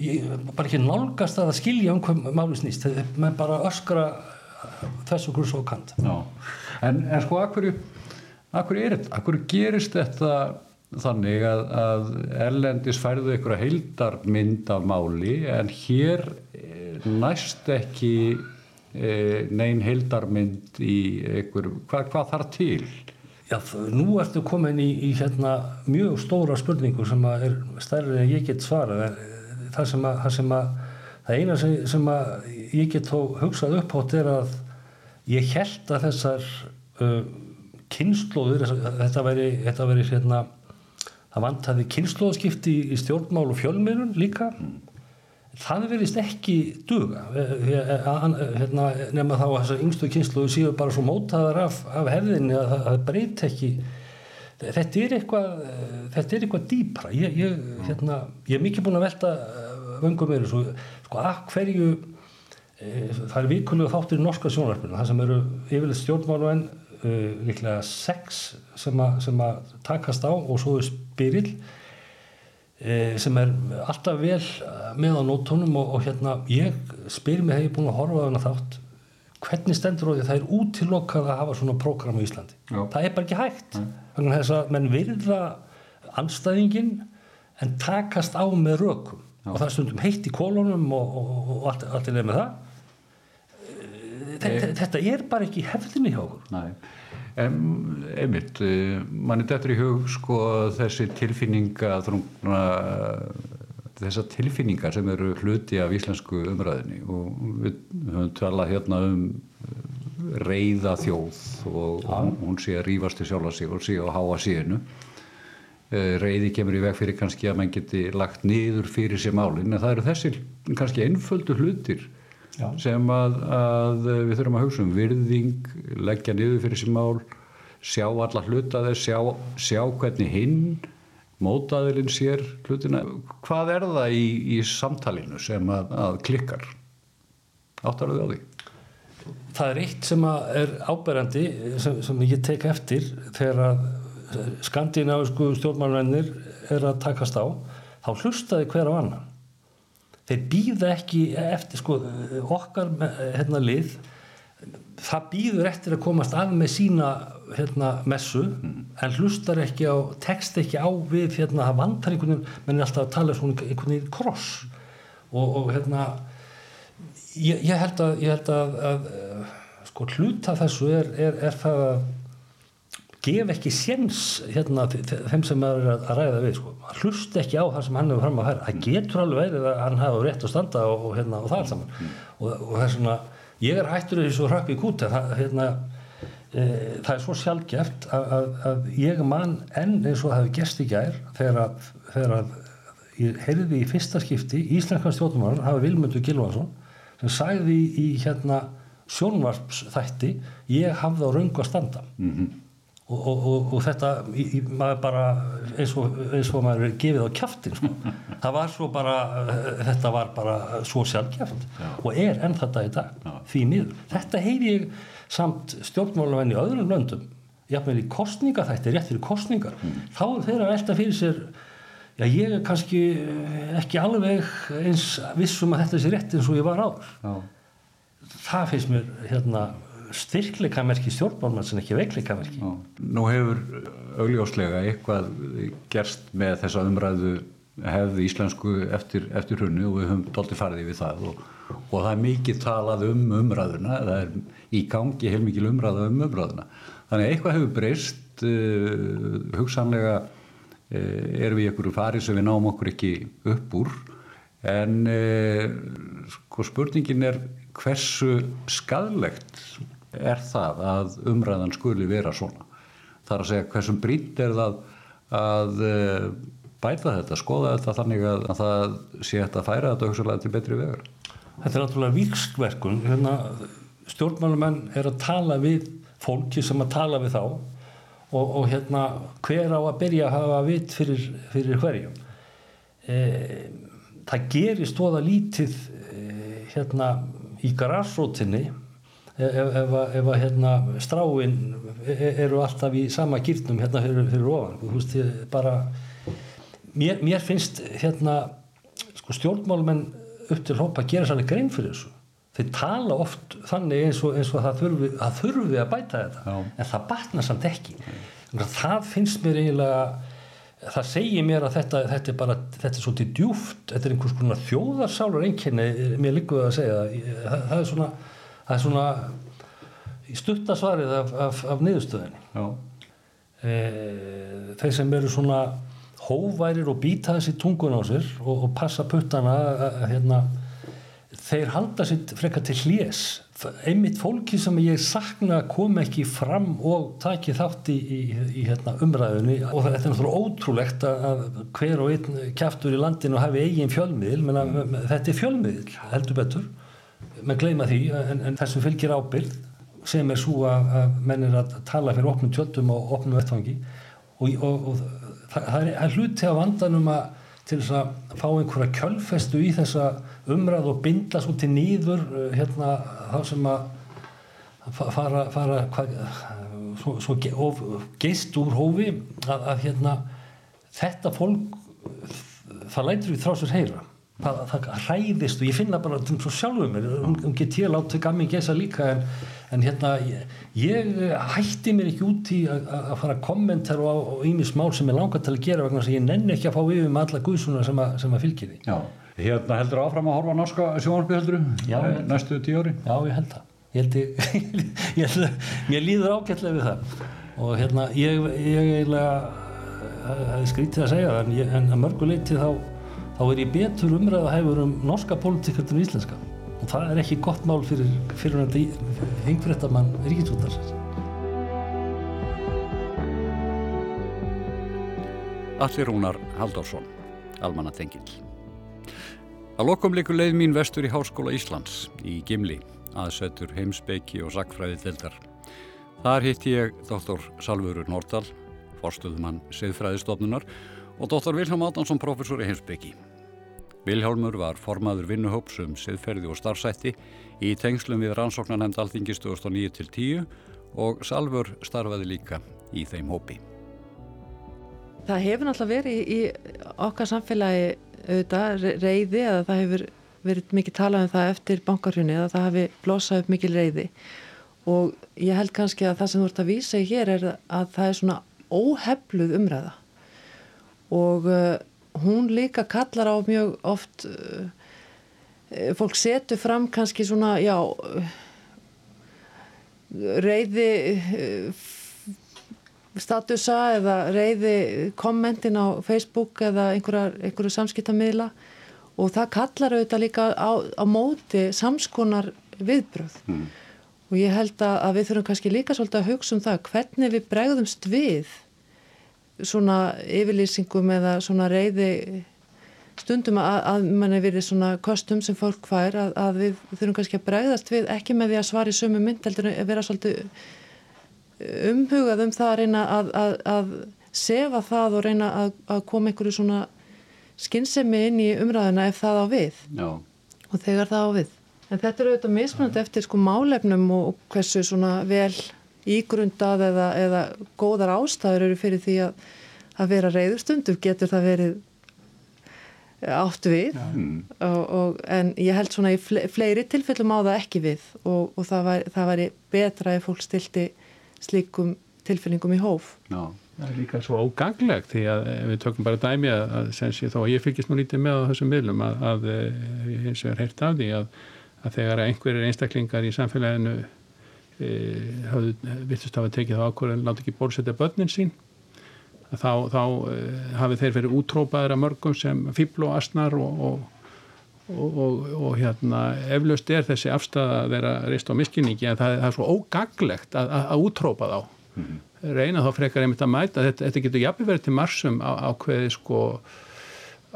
ég, bara ekki nálgast að skilja um hvað máli snýst. Menn bara öskra þessu grús og kant. En, en sko að að hverju er þetta? Að hverju gerist þetta þannig að, að erlendis færðu einhverja heildarmynd af máli en hér eh, næst ekki e, nein heildarmynd í einhver, hvað, hvað þarf til? Já, nú ertu komin í, í hérna mjög stóra spurningu sem að er stærri en ég get svarað eh, það sem að, það sem að það eina sem, sem að ég get þó hugsað upp átt er að ég held að þessar uh, kynnslóður, þetta væri, þetta væri hérna, það vantaði kynnslóðskipti í, stjórnmál og fjölmiðlun líka. Það verðist ekki duga. Eh, eh, eh, hérna, nema þá að þessar yngstu kynsluðu séu bara svo mótaðar af, af hefðinni að það- það breyt ekki. Þetta er eitthvað þetta er eitthvað dýpra. Ég, ég, hérna, ég er mikið búin að velta vöngum mér svo, sko að hverju e, það er vikulega þáttir í norska sjónvarpinu það sem eru yfirleitt stjórnmálumenn uh, líklega sex sem, a, sem að takast á og svo er spyrill e, sem er alltaf vel eh, með á nótunum og, og hérna ég spyr mig er búin að horfa á þennan þátt hvernig stendur á því að það er útilokað að hafa svona prógram í Íslandi? Já. það er bara ekki hægt. Þannig að þess að menn virða anstæðingin en takast á með rökum. Og það er stundum heitt í kólunum og, og, og allt, allt er leið með það þetta, er bara ekki í hefðinni hjá okkur. Nei, en einmitt, eh, manni dettur í hug sko þessi tilfinninga þrungna þessar tilfinningar sem eru hluti af íslensku umræðinni og við höfum talað hérna um reyða þjóð og ja. hún sé að rýfast til sjálfa sig og sé að háa síðinu reyði kemur í veg fyrir kannski að mann geti lagt niður fyrir sér málin en það eru þessi kannski einföldu hlutir Já. sem að, að við þurfum að hugsa um virðing, leggja niður fyrir sér mál sjá alla hluta þess, sjá, sjá hvernig hinn mótaðilinn sér hlutina. Hvað er það í, í samtalinu sem að, að klikkar? Áttar þau á því? Það er eitt sem er áberandi sem, sem ég tek eftir þegar að skandinavisku stjórnmálvennir er að takast á þá hlustaði hver á annan þeir býða ekki eftir sko, okkar hérna, lið það býður eftir að komast af með sína hérna, messu mm. en hlustar ekki á, text ekki á við hérna, það vantar einhvern veginn menn er alltaf að tala um einhvern veginn kross og, og hérna ég, ég held að, ég held að, að sko hluta þessu er, er, er það að gef ekki séns hérna þeim sem er að ræða við sko. hlust ekki á það sem hann hefur fram að færa. Það getur alveg verið að hann hafa rétt að standa og, hérna, og það er saman. Mm. og, og það er svona, ég er hættur þessu hrakki kút það, hérna, e, það er svo sjálfgeft að, að, að ég man enn eins og það hefur gest í gær þegar að, ég heyrði í fyrsta skipti Íslenska stjórnmálar hafa Vilmundur Gilvarsson sem sagði í, í hérna sjónvarpsþætti ég hafði á raungu að standa. Mm -hmm og, og, og þetta í, maður bara eins og, eins og maður er gefið á kæftin sko. það var svo bara þetta var bara svo sjálfkjæft og er enn þetta í dag Já. því miður, þetta heyri ég samt stjórnmálavenni í öðrum löndum jáfnveil í kostninga þetta er rétt fyrir kostningar mm. þá er þeirra velta fyrir sér Já, ég er kannski ekki alveg eins vissum að þetta sé rétt eins og ég var áður. Já. Það finnst mér hérna styrkleikamerki stjórnbálmann sem ekki veikleikamerki. Nú hefur augljóslega eitthvað gerst með þessa umræðu hefði íslensku eftir, eftir hunnu og við höfum doldið farið við það og, og það er mikið talað um umræðuna, það er í gangi heil mikið umræða um umræðuna. Þannig eitthvað hefur breyst, uh, hugsanlega uh, erum við einhverju farið sem við náum okkur ekki upp úr en uh, sko spurningin er hversu skadlegt er það að umræðan skuli vera svona. Það er að segja hversum brínt er það að eh, bæta þetta, skoða þetta þannig að, að það sé þetta að færa þetta hugsalega til betri vegar. Þetta er náttúrulega virkskverkun. Hérna, stjórnmálumenn er að tala við fólki sem að tala við þá og, og hérna, hver á að byrja að hafa vitt fyrir, fyrir hverjum. E, það gerist þóða lítið e, hérna, í garasrótinni ef, að hérna, stráin e, e, eru alltaf í sama gýrnum hérna fyrir, fyrir ofan veist, bara mér, mér finnst hérna sko, stjórnmálumenn upp til hópa gera sannlega grein fyrir þessu. Þeir tala oft þannig eins og, eins og það, þurfi, það þurfi að bæta þetta Já. en það batna samt ekki. Það finnst mér eiginlega það segir mér að þetta, þetta er bara þetta er svolítið djúft, þetta er einhvers konar þjóðarsálur einnkynni, mér líkuði að segja. Það, það er svona það er svona í stuttasvarið af, af, af niðurstöðinni e, þeir sem eru svona hóværir og býta þessi tungun á sér og, og passa puttana að, hérna, þeir halda sér frekka til hljés einmitt fólki sem ég sakna kom ekki fram og taki þátt í, í, í hérna, umræðunni. Og þetta er náttúrulega ótrúlegt að hver og einn kæftur í landinu hafi eigin fjölmiðil. Menna, þetta er fjölmiðil heldur betur menn gleyma því en, en þessum fylgir ábyrð sem er svo að, að menn er að tala fyrir opnum tjöldum og opnum vettfangi og, og, og það, er hluti af vandanum að til þess að fá einhverja kjölfestu í þessa umræð og binda svo til nýður eh, hérna þá sem að fara, fara hva, svo, svo ge, of, geist úr hófi að, að hérna þetta fólk það lætur við þrásur heyra það, það hræðist og ég finna bara um svo sjálfuð mér, um, um get ég látt til gammi gesa líka en, en hérna ég, ég hætti mér ekki út í að fara að kommentar og ímis mál sem ég langar til að gera vegna að ég nenni ekki að fá yfir með alla guðsuna sem sem að fylgja því. Já, hérna heldur áfram að horfa norska sjónarby heldur Já, næstu tíu ári Já, ég held það. Ég held ég, ég held að mér líður ágætlega við það. Og hérna ég eiginlega það er skrítið að segja það en, en að mörguleiti þá þá er ég betur umræðu að hefur um norska pólitíkartur og íslenska og það er ekki gott mál fyrir fyrir þetta hengfréttamann ríkisútarsins. Allir Rúnar Halldórsson, Almanna Tengill. Að lokum leikur leið mín vestur í Háskóla Íslands í Gimli, aðsötur heimsbeiki og sakfræði deildar. Þar hitti ég dr. Salvurur Nordahl, forstuðumann Seðfræðistofnunar og dr. Vilhelm Ádansson, professor í heimsbeiki. Vilhelmur var formaður vinnuhóps um siðferði og starfsætti í tengslum við rannsóknarnemnd alþingis 2009-10 og Salfur starfaði líka í þeim hópi. Það hefur náttúrulega verið í okkar samfélagi auðvitað reyði eða það hefur verið mikið talað um það eftir bankarhjunni eða það hefur blossað upp mikið reyði og ég held kannski að það sem þú ert að vísa í hér er að það er svona óhefluð umræða og hún líka kallar á mjög oft uh, fólk setur fram kannski svona já reyði uh, statusa eða reyði kommentin á Facebook eða einhverju samskiptamíðla og það kallar auðvitað líka á, á móti samskonar viðbröð mm. og ég held að við þurfum kannski líka svolítið að hugsa um það hvernig við bregðumst við svona yfirlýsingum eða svona reyði stundum að, að manni verið svona kostum sem fólk fær að, að við þurfum kannski að bregðast við ekki með því að svari sömu mynd heldur að vera svolítið umhugað um það að reyna að, að, að sefa það og reyna að, að koma einhverju svona skinnsemi inn í umræðina ef það á við Já. og þegar það á við. En þetta eru auðvitað mismunandi eftir sko málefnum og hversu svona vel ígrundað eða, eða góðar ástæður eru fyrir því að, að vera reyðustundum getur það verið átt við og, og, en ég held svona í fleiri tilfellum á það ekki við og, og það, var, það væri betra ef fólk stilti slíkum tilfinningum í hóf. Já. Það er líka svo óganglegt því að við tökum bara dæmi að, að ég þó að ég fylgist nú lítið með á þessum miðlum að, að ég hins vegar heirt af því að, að þegar einhverjir einstaklingar í samfélaginu e, hafðu vittust hafa tekið þá ákvörðan láti ekki bórsetta börnin sín þá, þá e, hafi þeir verið útrópaður að mörgum sem fíbl og asnar og, og, og, og hérna eflaust er þessi afstæða að vera reist á miskinningi en það, það er svo ógaglegt að, að útrópa þá mm -hmm. reyna þá frekar einmitt að mæta þetta, þetta getur jafnveg verið til marsum á, ákveði sko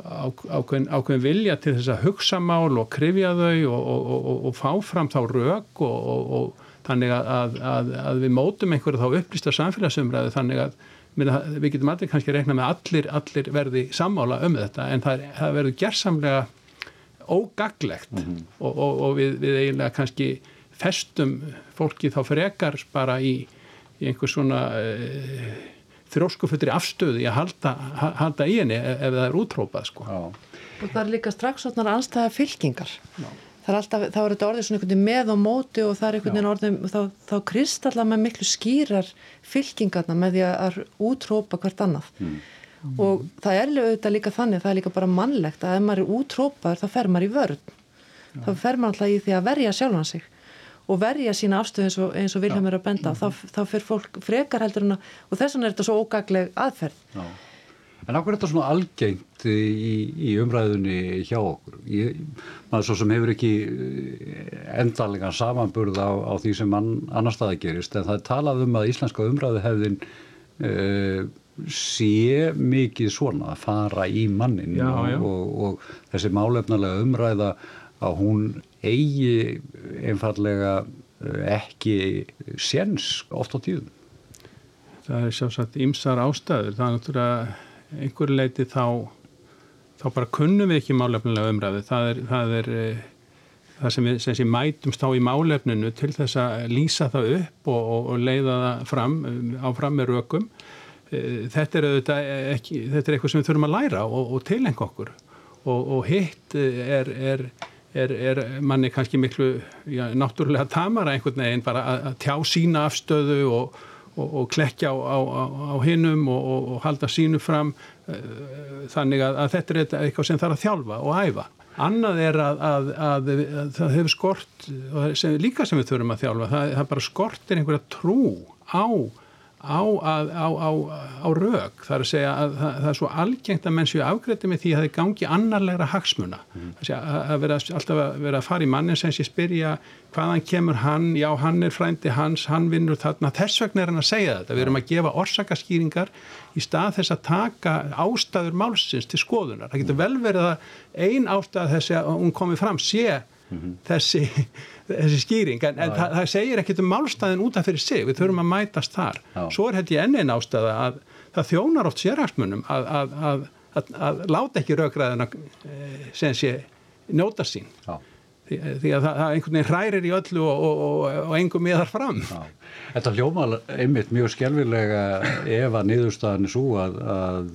á, ákveðin, ákveðin vilja til þess að hugsa mál og krifja þau og fá fram þá rauk og þannig að, að, að við mótum einhverju þá upplýsta samfélagsumræðu þannig að við getum allir kannski rekna með allir, allir verði sammála um þetta en það, það verður gerðsamlega ógaglegt mm -hmm. og, og, og við, við eiginlega kannski festum fólki þá frekar bara í, í einhver svona uh, þróskufutri afstöðu í að halda, halda í henni ef, ef það er útrópað sko. Og það er líka strax svona anstæða fylkingar Já er alltaf, þá er þetta orðið svona einhvern veginn með og móti og það er einhvern veginn orðið þá, þá kristallar með miklu skýrar fylkingarna með því að útrópa hvert annað. Mm. og það er auðvitað líka þannig, það er líka bara mannlegt að ef maður er útrópaður þá fer maður í vörð þá fer maður alltaf í því að verja sjálfan sig og verja sína afstöð eins og, eins og Vilhelm er að benda, þá, þá fer fólk frekar heldur en að, og þess vegna er þetta svo ógagleg aðferð. Já. En ákveð er þetta svona algengt í, í umræðunni hjá okkur? Ég, maður svo sem hefur ekki eh, endalega samanburð á, á því sem annar staði gerist, en það er talað um að íslenska umræðu hefðin uh, sé mikið svona að fara í mannin já, já. Og, og þessi málefnalega umræða að hún eigi einfallega eh, ekki séns oft á tíðum. Það er sjálfsagt ymsar ástæður, það er náttúrulega einhverju leiti þá þá bara kunnum við ekki málefnilega umræðu. Það er það, er, það sem við sem sé, mætumst á í málefninu til þess að lýsa það upp og, og, og leiða það fram áfram með rökum. Þetta er, ekki, þetta er eitthvað sem við þurfum að læra og, og tilengja okkur. Og hitt er, er Er, er manni kannski miklu já, náttúrulega tamara einhvern veginn bara að, að tjá sína afstöðu og, og, og klekja á, á, á hinnum og, og halda sínu fram uh, þannig að, að þetta er eitthvað sem þarf að þjálfa og æfa. Annað er að, að, að það hefur skort, sem, líka sem við þurfum að þjálfa, það, það bara skortir einhverja trú á á, að, á, á, á það er að segja að það, það er svo algengt að menn séu afgreiti með því að það er gangi annarlegra hagsmuna. Mm. að, að vera alltaf að vera að fara í mannin sem sé spyrja hvaðan kemur hann, já hann er frændi hans hann vinnur þarna, þess vegna er hann að segja þetta. Við erum að gefa orsakaskýringar í stað þess að taka ástæður málsins til skoðunar, það getur vel verið að ein ástæð þessi að hún komi fram sé mm -hmm. þessi þessi skýring, en, en það, það segir ekkert um málstæðin út af fyrir sig, við þurfum að mætast þar. Já. Svo er þetta í enn einn ástæða að það þjónar oft sérhagsmunum að, að, að, að láta ekki raugræðina eh, sem sé njóta sín. Já. Því, því að það, það einhvern veginn hrærir í öllu og, og, og, og engum miðar fram. Já. Þetta hljóma einmitt mjög skjálfilega ef að niðurstaðan er svo að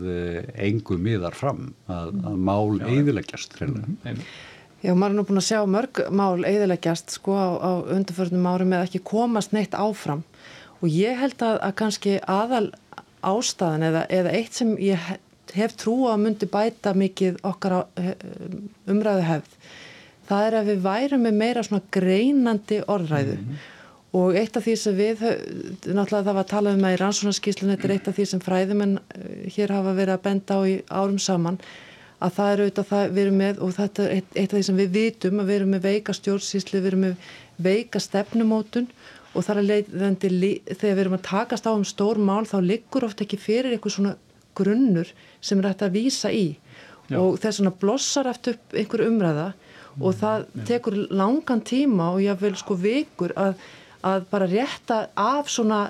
engum miðar fram, að mál eiðileggjast. Mm -hmm. Já, maður er nú búin að sjá mörg mál eðileggjast sko á, á undarförnum árum eða ekki komast neitt áfram og ég held að, að kannski aðal ástæðan eða, eða eitt sem ég hef trú að myndi bæta mikið okkar á, umræðu hefð það er að við værum með meira svona greinandi orðræðu mm -hmm. og eitt af því sem við náttúrulega það var að tala um að í rannsóknarskíslun þetta er eitt af því sem fræðumenn eh, hér hafa verið að benda á í árum saman að það er auðvitað það við erum með og þetta er eitt, eitt af því sem við vitum að við erum með veika stjórnsýsli, við erum með veika stefnumótun og þar að leiðandi þegar við erum að takast á um stór mál þá liggur ofta ekki fyrir eitthvað svona grunnur sem er hægt að vísa í Já. og þess að blossar eftir upp einhver umræða og það Já. tekur langan tíma og ég vil sko vikur að, að bara rétta af svona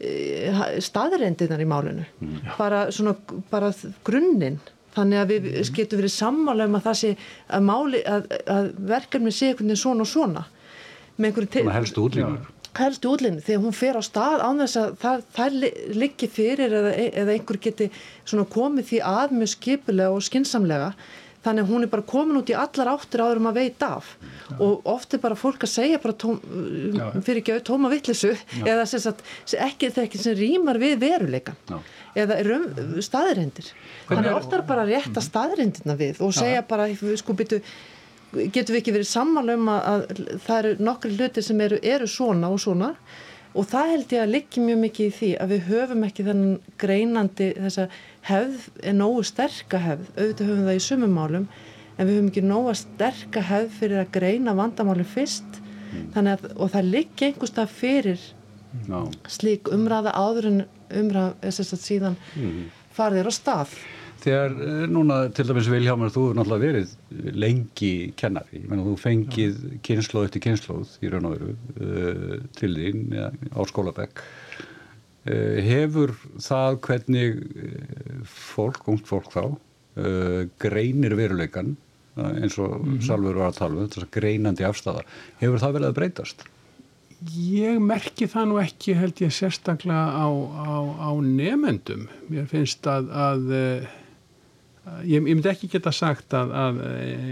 e, staðreindinar í málinu Já. bara svona bara grunninn þannig að við mm. getum verið sammála um að það sé að, máli, að, að verkefni sé einhvern veginn svona og svona. Með einhverju helstu útlýnur helstu útlýnur þegar hún fer á stað án þess að það, það liggi fyrir eða, eða einhver geti komið því að mjög skipilega og skinsamlega þannig að hún er bara komin út í allar áttur áður um að veita af. Já. og oft er bara fólk að segja bara tóm, fyrir ekki auðvitað tóma vittlisu eða sagt, ekki ekki sem rýmar við veruleikan Já. eða staðirindir þannig að ofta er bara að staðirindirna við og segja bara sko byttu getur við ekki verið sammála um að, að það eru nokkri hluti sem eru, eru svona og svona? Og það held ég að liggi mjög mikið í því að við höfum ekki þennan greinandi þessa hefð er nógu sterka hefð, auðvitað höfum það í sumumálum en við höfum ekki nógu sterka hefð fyrir að greina vandamálum fyrst mm. að, og það liggi einhverstað fyrir no. slík umræða áður en umræða síðan mm. farðir á stað Þegar eh, núna til dæmis Viljámar þú er náttúrulega verið lengi kennari, menn þú fengið kynnslóð eftir kynnslóð í raun og veru uh, til þín ja, á skólabekk hefur það hvernig fólk, ungt fólk þá uh, greinir veruleikan eins og mm -hmm. Salver var að tala um þess að greinandi afstafa, hefur það vel að breytast? Ég merki það nú ekki held ég sérstaklega á, á, á nefendum mér finnst að, að Ég, ég myndi ekki geta sagt að, að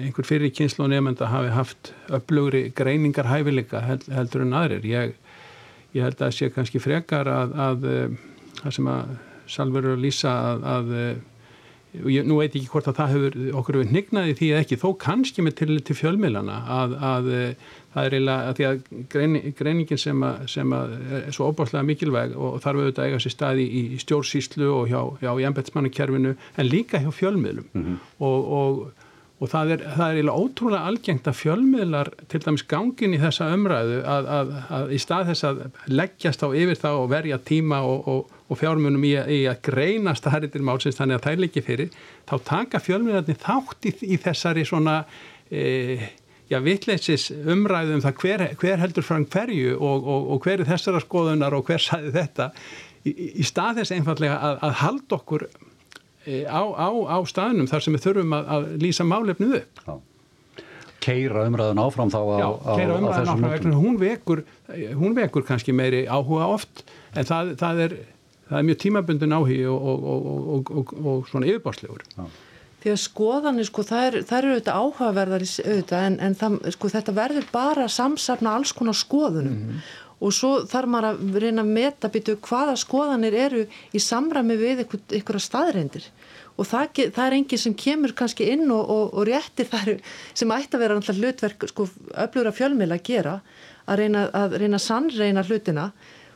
einhver fyrir kynslu og nefnda hafi haft upplögri greiningar hæfileika held, heldur en aðrir. Ég, ég held að sé kannski frekar að, að það sem að Salver og Lísa að, að og ég, nú veit ekki hvort að það hefur okkur hefur nignaði því að ekki, þó kannski með til, til fjölmiðlana að, að það er eiginlega að því að grein, greiningin sem að, sem að er svo óbáslega mikilvæg og þarf auðvitað að eiga sér staði í, í stjórnsýslu og hjá, hjá embetsmannukerfinu en líka hjá fjölmiðlum mm -hmm. og, og og það er, það er ótrúlega algengt að fjölmiðlar til dæmis gangin í þessa umræðu að, að, að í stað þess að leggjast á yfir þá og verja tíma og, og, og fjármunum í, í að greina staðaritir málsins þannig að það er líki fyrir þá taka fjölmiðlarnir þátt í, í þessari svona e, já, vittleisis umræðu um það hver, hver heldur frá hverju og, og hver er þessara skoðunar og hver sæði þetta. Í, í stað þess einfallega að, að halda okkur á, á, á staðnum þar sem við þurfum að, að lýsa málefnið upp. Já. Keira umræðan áfram þá á, Já, keira umræðan áfram vegna hún vekur, hún vekur kannski meiri áhuga oft en það, það, er, það er mjög tímabundin áhugi og, og, og, og svona yfirbárslegur. Því að skoðanir, sko, það eru er auðvitað áhugaverðar auðvitað en, en það, sko, þetta verður bara að samsafna alls konar skoðunum mm -hmm og svo þarf maður að reyna að meta býtu hvaða skoðanir eru í samræmi við ykkur staðreindir og það, það er engi sem kemur kannski inn og, og, og réttir þar sem ætti að vera alltaf hlutverk sko öflugra fjölmil að gera að reyna að reyna sannreina hlutina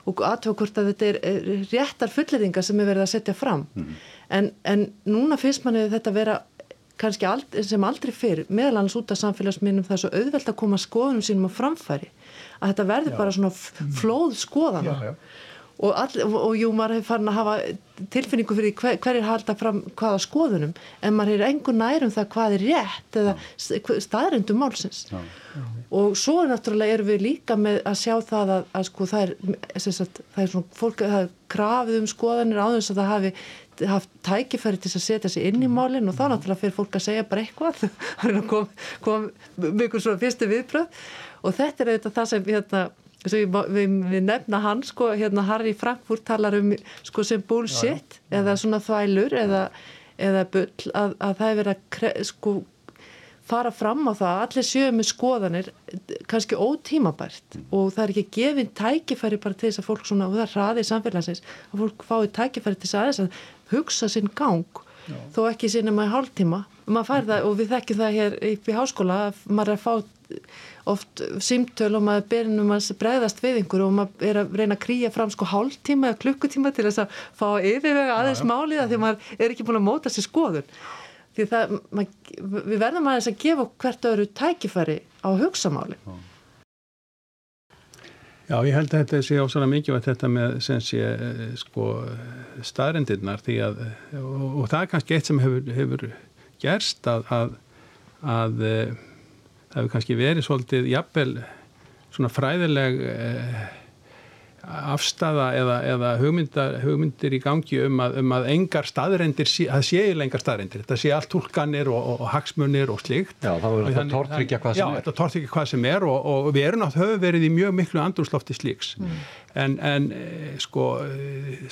og aðtöfa hvort að þetta er, er réttar fulleringar sem er verið að setja fram. En, en núna finnst manni þetta vera kannski ald, sem aldrei fyrr meðal annars út af samfélagsminnum það er svo auðvelt að koma skoðunum sínum á framfæri að þetta verður bara svona flóð skoðana. Já, já. og, all, og, og jú, maður hefur farin að hafa tilfinningu fyrir hver, hverjir halda fram hvaða skoðunum en maður er engur nærum það hvað er rétt eða staðrindum málsins. Og svo náttúrulega erum við líka með að sjá það að, að sko það er, sagt, það er svona fólk er krafið um skoðanir á þess að það hafi haft tækifæri til að setja sig inn í málinn og þá náttúrulega fyrir fólk að segja bara eitthvað. Kom, kom mjög svona fyrstu viðbröð og þetta er auðvitað það sem hérna Við, við, við nefna hann sko hérna Harry Frankfurt talar um sko sem bullshit já, já. eða svona þvælur eða, eða bull að, að það er verið að sko fara fram á það að allir sjöum með skoðanir kannski ótímabært. Mm. og það er ekki gefinn tækifæri bara til þess að fólk svona, og það er hraðið samfélagsins að fólk fái tækifæri til þess aðeins að hugsa sinn gang Já. þó ekki sinna maður hálftíma og við þekkjum það hér upp í háskóla að maður er að fá oft símtöl og maður berinum að bregðast við einhverju og maður er að reyna að krýja fram sko hálftíma eða klukkutíma til þess að fá yfirvega aðeins málið að því maður er ekki búin að móta sér skoðun. Því það, maður, við verðum aðeins að gefa hvert öðru tækifæri á hugsamáli. Já, ég held að þetta sé ásala mikið að þetta með sem sé sko staðrendirnar því að og, og það er kannski eitt sem hefur, hefur gerst að, að, að það hefur kannski verið svolítið jafnvel svona fræðileg eh, afstafa eða, eða hugmyndar, hugmyndir í gangi um að, um að engar staðrendir, það sé eiginlega engar staðrendir, þetta sé allt tólkanir og, og, og hagsmunir og slíkt. Já, þá er þetta tortryggja hvað sem já, er. Já, þetta tortryggja hvað sem er og, og við erum náttúrulega höfu verið í mjög miklu andrúslofti slíks. Mm. En, en sko,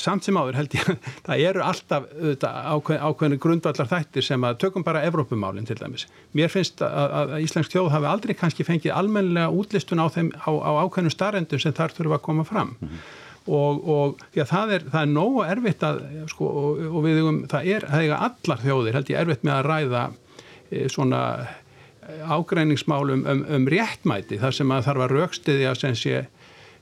samt sem áður held ég, það eru alltaf ákveð, ákveðinu grundvallar þættir sem að tökum bara Evrópumálinn til dæmis. Mér finnst að, að Íslensk þjóð hafi aldrei kannski fengið almenlega útlistun á, þeim, á, á ákveðinu starrendum sem þar þurfa að koma fram. Mm -hmm. Og, og að það er, það er nógu erfitt að, sko, og, og við um, það er, er allar þjóðir, held ég, erfitt með að ræða e, svona ágræningsmálum um, um réttmæti, þar sem að þarf að raukstiðja sem sé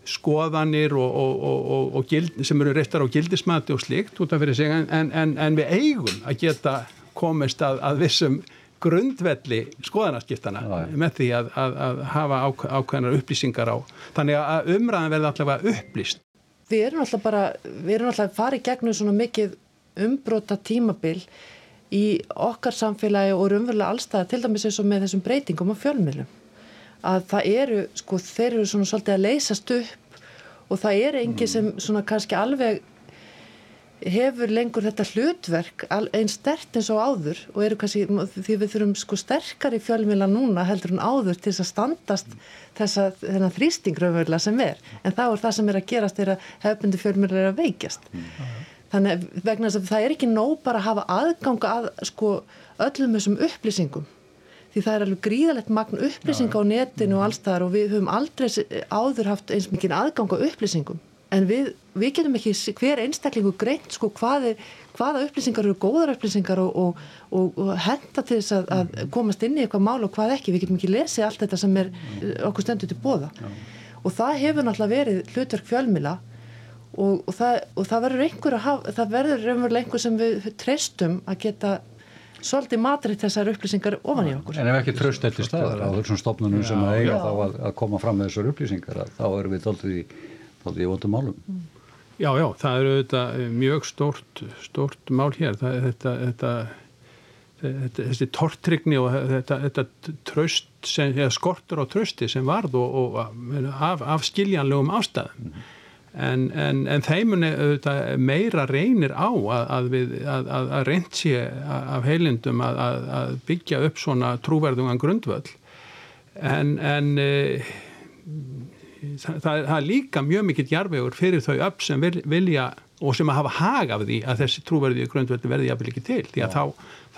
skoðanir og, og gild, sem eru reittar á gildismati og slikt út af fyrir sig, en, en, en við eigum að geta komist að, að vissum grundvelli skoðanaskiptana með því að, að, að hafa ákveðnar upplýsingar á. Þannig að umræðan verði allavega upplýst. Við erum alltaf bara, við erum alltaf að fara í gegnum svona mikið umbrota tímabil í okkar samfélagi og umverulega allstæða til dæmis eins og með þessum breytingum á fjölmjölum. Að það eru, sko, þeir eru svona svolítið að leysast upp og það eru engi sem svona kannski alveg hefur lengur þetta hlutverk einn stert eins og áður og eru kannski, því við þurfum sko sterkari fjölmjöla núna heldur en áður til þess að standast þessa þennan þrýstingröfurla sem er. En þá er það sem er að gerast er að hefbundi fjölmjöla er að veikjast. Mm. þannig vegna þess að það er ekki nóg bara að hafa aðganga að sko öllum þessum upplýsingum því það er alveg gríðalegt magn upplýsinga á netinu og allstaðar og við höfum aldrei áður haft eins mikið aðganga upplýsingum. En við, við getum ekki hver einstaklingu greint sko hvað er, hvaða upplýsingar eru góðar upplýsingar og, og, og, og henda til þess að, að komast inn í eitthvað mál og hvað ekki, við getum ekki lesið allt þetta sem er okkur stendur til bóða og það hefur náttúrulega verið hlutverk fjölmila og það, það verður einhver að hafa, það verður einhver sem við treystum að geta svolítið matrið þessar upplýsingar ofan í okkur. En ef ekki tröst eftir staðar á þessum stofnunum sem að eiga þá að, að koma fram með þessar upplýsingar þá erum við doldið í í vondum málum. Já, já, það eru þetta mjög stórt, stórt mál hér. Það, þetta, þetta, þetta, þessi tortrygni og þetta, þetta tröst, sem, skortur á trösti sem varð og, og af, af skiljanlegum ástæðum. Mm. En, en, en þeimunni meira reynir á að, að, við, að, að reynd sé af heilindum að byggja upp svona trúverðungan grundvöld en, en það, það er líka mjög mikill jarvegur fyrir þau upp sem vilja og sem að hafa hag af því að þessi trúverðið grundverði verði jafnvel ekki til. Því að þá,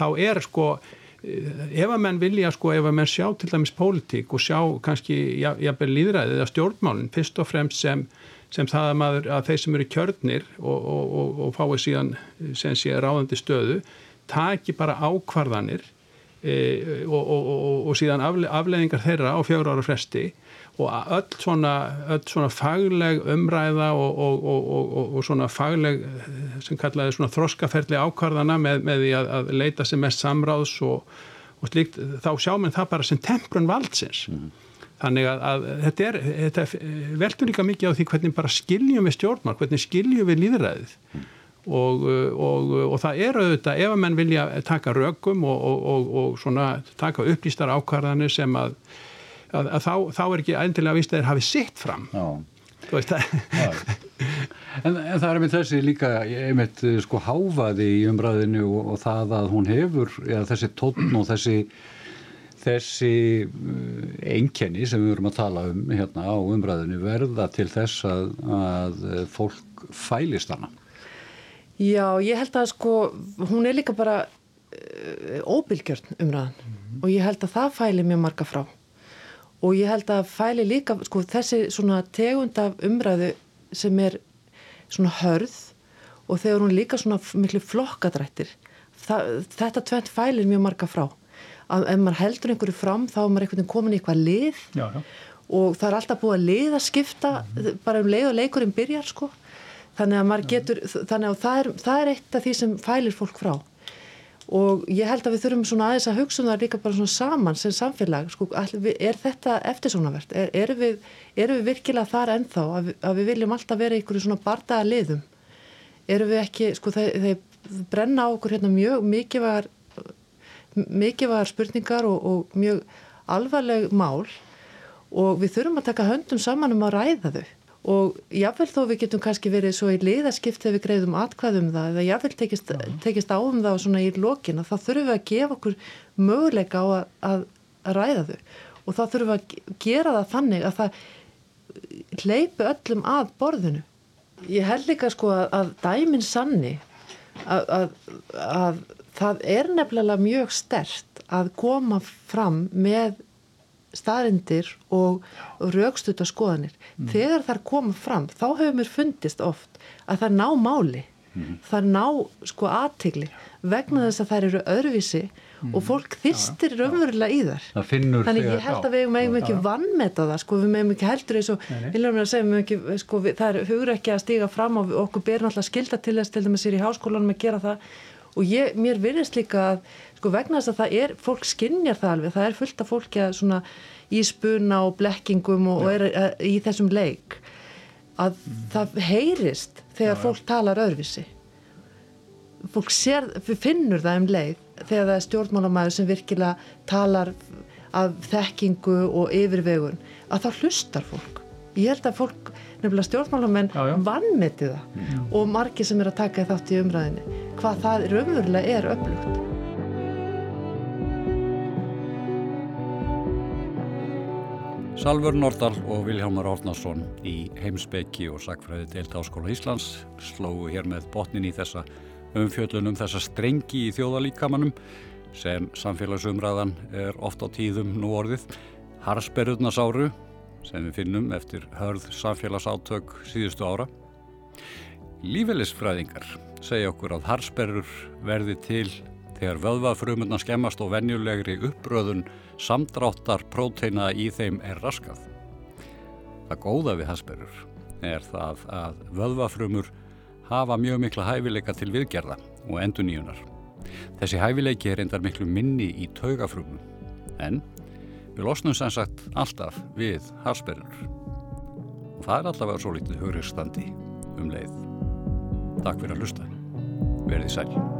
þá er sko eh, ef að menn vilja sko ef að menn sjá til dæmis pólitík og sjá kannski jafnvel líðræðið eða stjórnmálinn fyrst og fremst sem, sem það að, maður, að þeir sem eru kjörnir og, og, og, og fái síðan sem sé ráðandi stöðu taki bara ákvarðanir e, og, síðan afle, afleðingar þeirra á fjögur ára fresti og öll svona, öll svona fagleg umræða og, svona fagleg sem kallaði svona þroskaferli ákvarðana með, með því að, að leita sem mest samráðs og slíkt, þá sjáum við það bara sem temprun valdsins. Mm. Þannig að, að þetta er, þetta veldur líka mikið á því hvernig bara skiljum við stjórnmál, hvernig skiljum við líðræðið. Og, og, og það er auðvitað ef að menn vilja taka rögum og, og svona taka upplýstar ákvarðanir sem að, að, að þá, þá er ekki endilega vist að þeir hafi sitt fram. Veist, en, en það er með þessi líka einmitt sko háfaði í umræðinu og það að hún hefur eða þessi tónn og þessi þessi einkenni sem við vorum að tala um hérna á umræðinu verða til þess að, að fólk fælist hana? Já, ég held að sko, hún er líka bara uh, óbylgjörn umræðan. Mm -hmm. og ég held að það fæli mjög marga frá. Og ég held að fæli líka sko þessi svona tegund af umræðu sem er svona hörð og þegar hún líka svona miklu flokkadrættir það, þetta tveit fælir mjög marga frá að ef maður heldur einhverju fram þá er maður einhvern veginn komin í eitthvað lið. Já, já. og það er alltaf búið að liða skipta mm -hmm. bara um leið og leikurinn byrjar sko. Þannig að maður getur þannig að það er, það er eitt af því sem fælir fólk frá. Og ég held að við þurfum svona aðeins að hugsa um það líka bara svona saman sem samfélag sko, er þetta eftirsónavert? Er, erum, við, erum við virkilega þar ennþá að að við viljum alltaf vera ykkur svona bardaða liðum? Erum við ekki, sko þeir, þeir brenna á okkur hérna mjög mikilvægar mikilvægar spurningar og, og mjög alvarleg mál og við þurfum að taka höndum saman um að ræða þau. Og jáfnveil þó við getum kannski verið svo í liðaskipt þegar við greiðum atkvæðum það eða jáfnveil tekist, tekist á um það svona í lokin þá þurfum við að gefa okkur möguleika á að, að, að ræða þau. Og þá þurfum við að gera það þannig að það hleypu öllum að borðinu. Ég held líka sko að, að dæmin sanni að það er nefnilega mjög stert að koma fram með staðrindir og raukstuta skoðanir. Mm. Þegar þar koma fram, þá hefur mér fundist oft að það ná máli, mm. það ná sko aðtigli vegna þess að það eru öðruvísi mm. og fólk þýstir raunverulega í þar. Þannig ég held að við meðum ekki vannmeta það, sko, við meðum ekki heldur eins og, viljum að segja, ekki, sko, við, það er hugur ekki að stíga fram og okkur ber náttúrulega skilda til þess til dæmis er í háskólanum að gera það og ég, mér virðist líka að sko vegna þess að það er, fólk skinnjar það alveg, það er fullt af fólki að svona í spuna og blekkingum og, og er að, í þessum leik að mm. það heyrist þegar já, fólk já. talar öðruvísi fólk sér, finnur það um leik þegar það er stjórnmálamæður sem virkilega talar af þekkingu og yfirvegun að þá hlustar fólk ég held að fólk, nefnilega stjórnmálamenn vannmeti það mm. og margi sem er að taka þátt í umræðinni hvað það raunverulega er öflugt. Salfur Nordal og Viljámar Ornarsson í heimsbyggi og sagfræði deilt áskóla Íslands slóu hér með botnin í þessa umfjöllunum þessa strengi í þjóðalíkamannum sem samfélagsumræðan er oft á tíðum nú orðið. Harsberðurnasáru sem við finnum eftir hörð samfélagsátök síðustu ára Lífeylisfræðingar segja okkur að Harsberður verði til þegar vöðvafrumurna skemmast og venjulegri uppröðun samdráttar próteina í þeim er raskað. Það góða við hasperur er það að vöðvafrumur hafa mjög mikla hæfileika til viðgerða og enduníunar. Þessi hæfileiki er endar miklu minni í taugafrumum en við losnum sem sagt alltaf við hasperur og það er alltaf að svo litið hugriðstandi um leið. Takk fyrir að hlusta. Verðið sæl.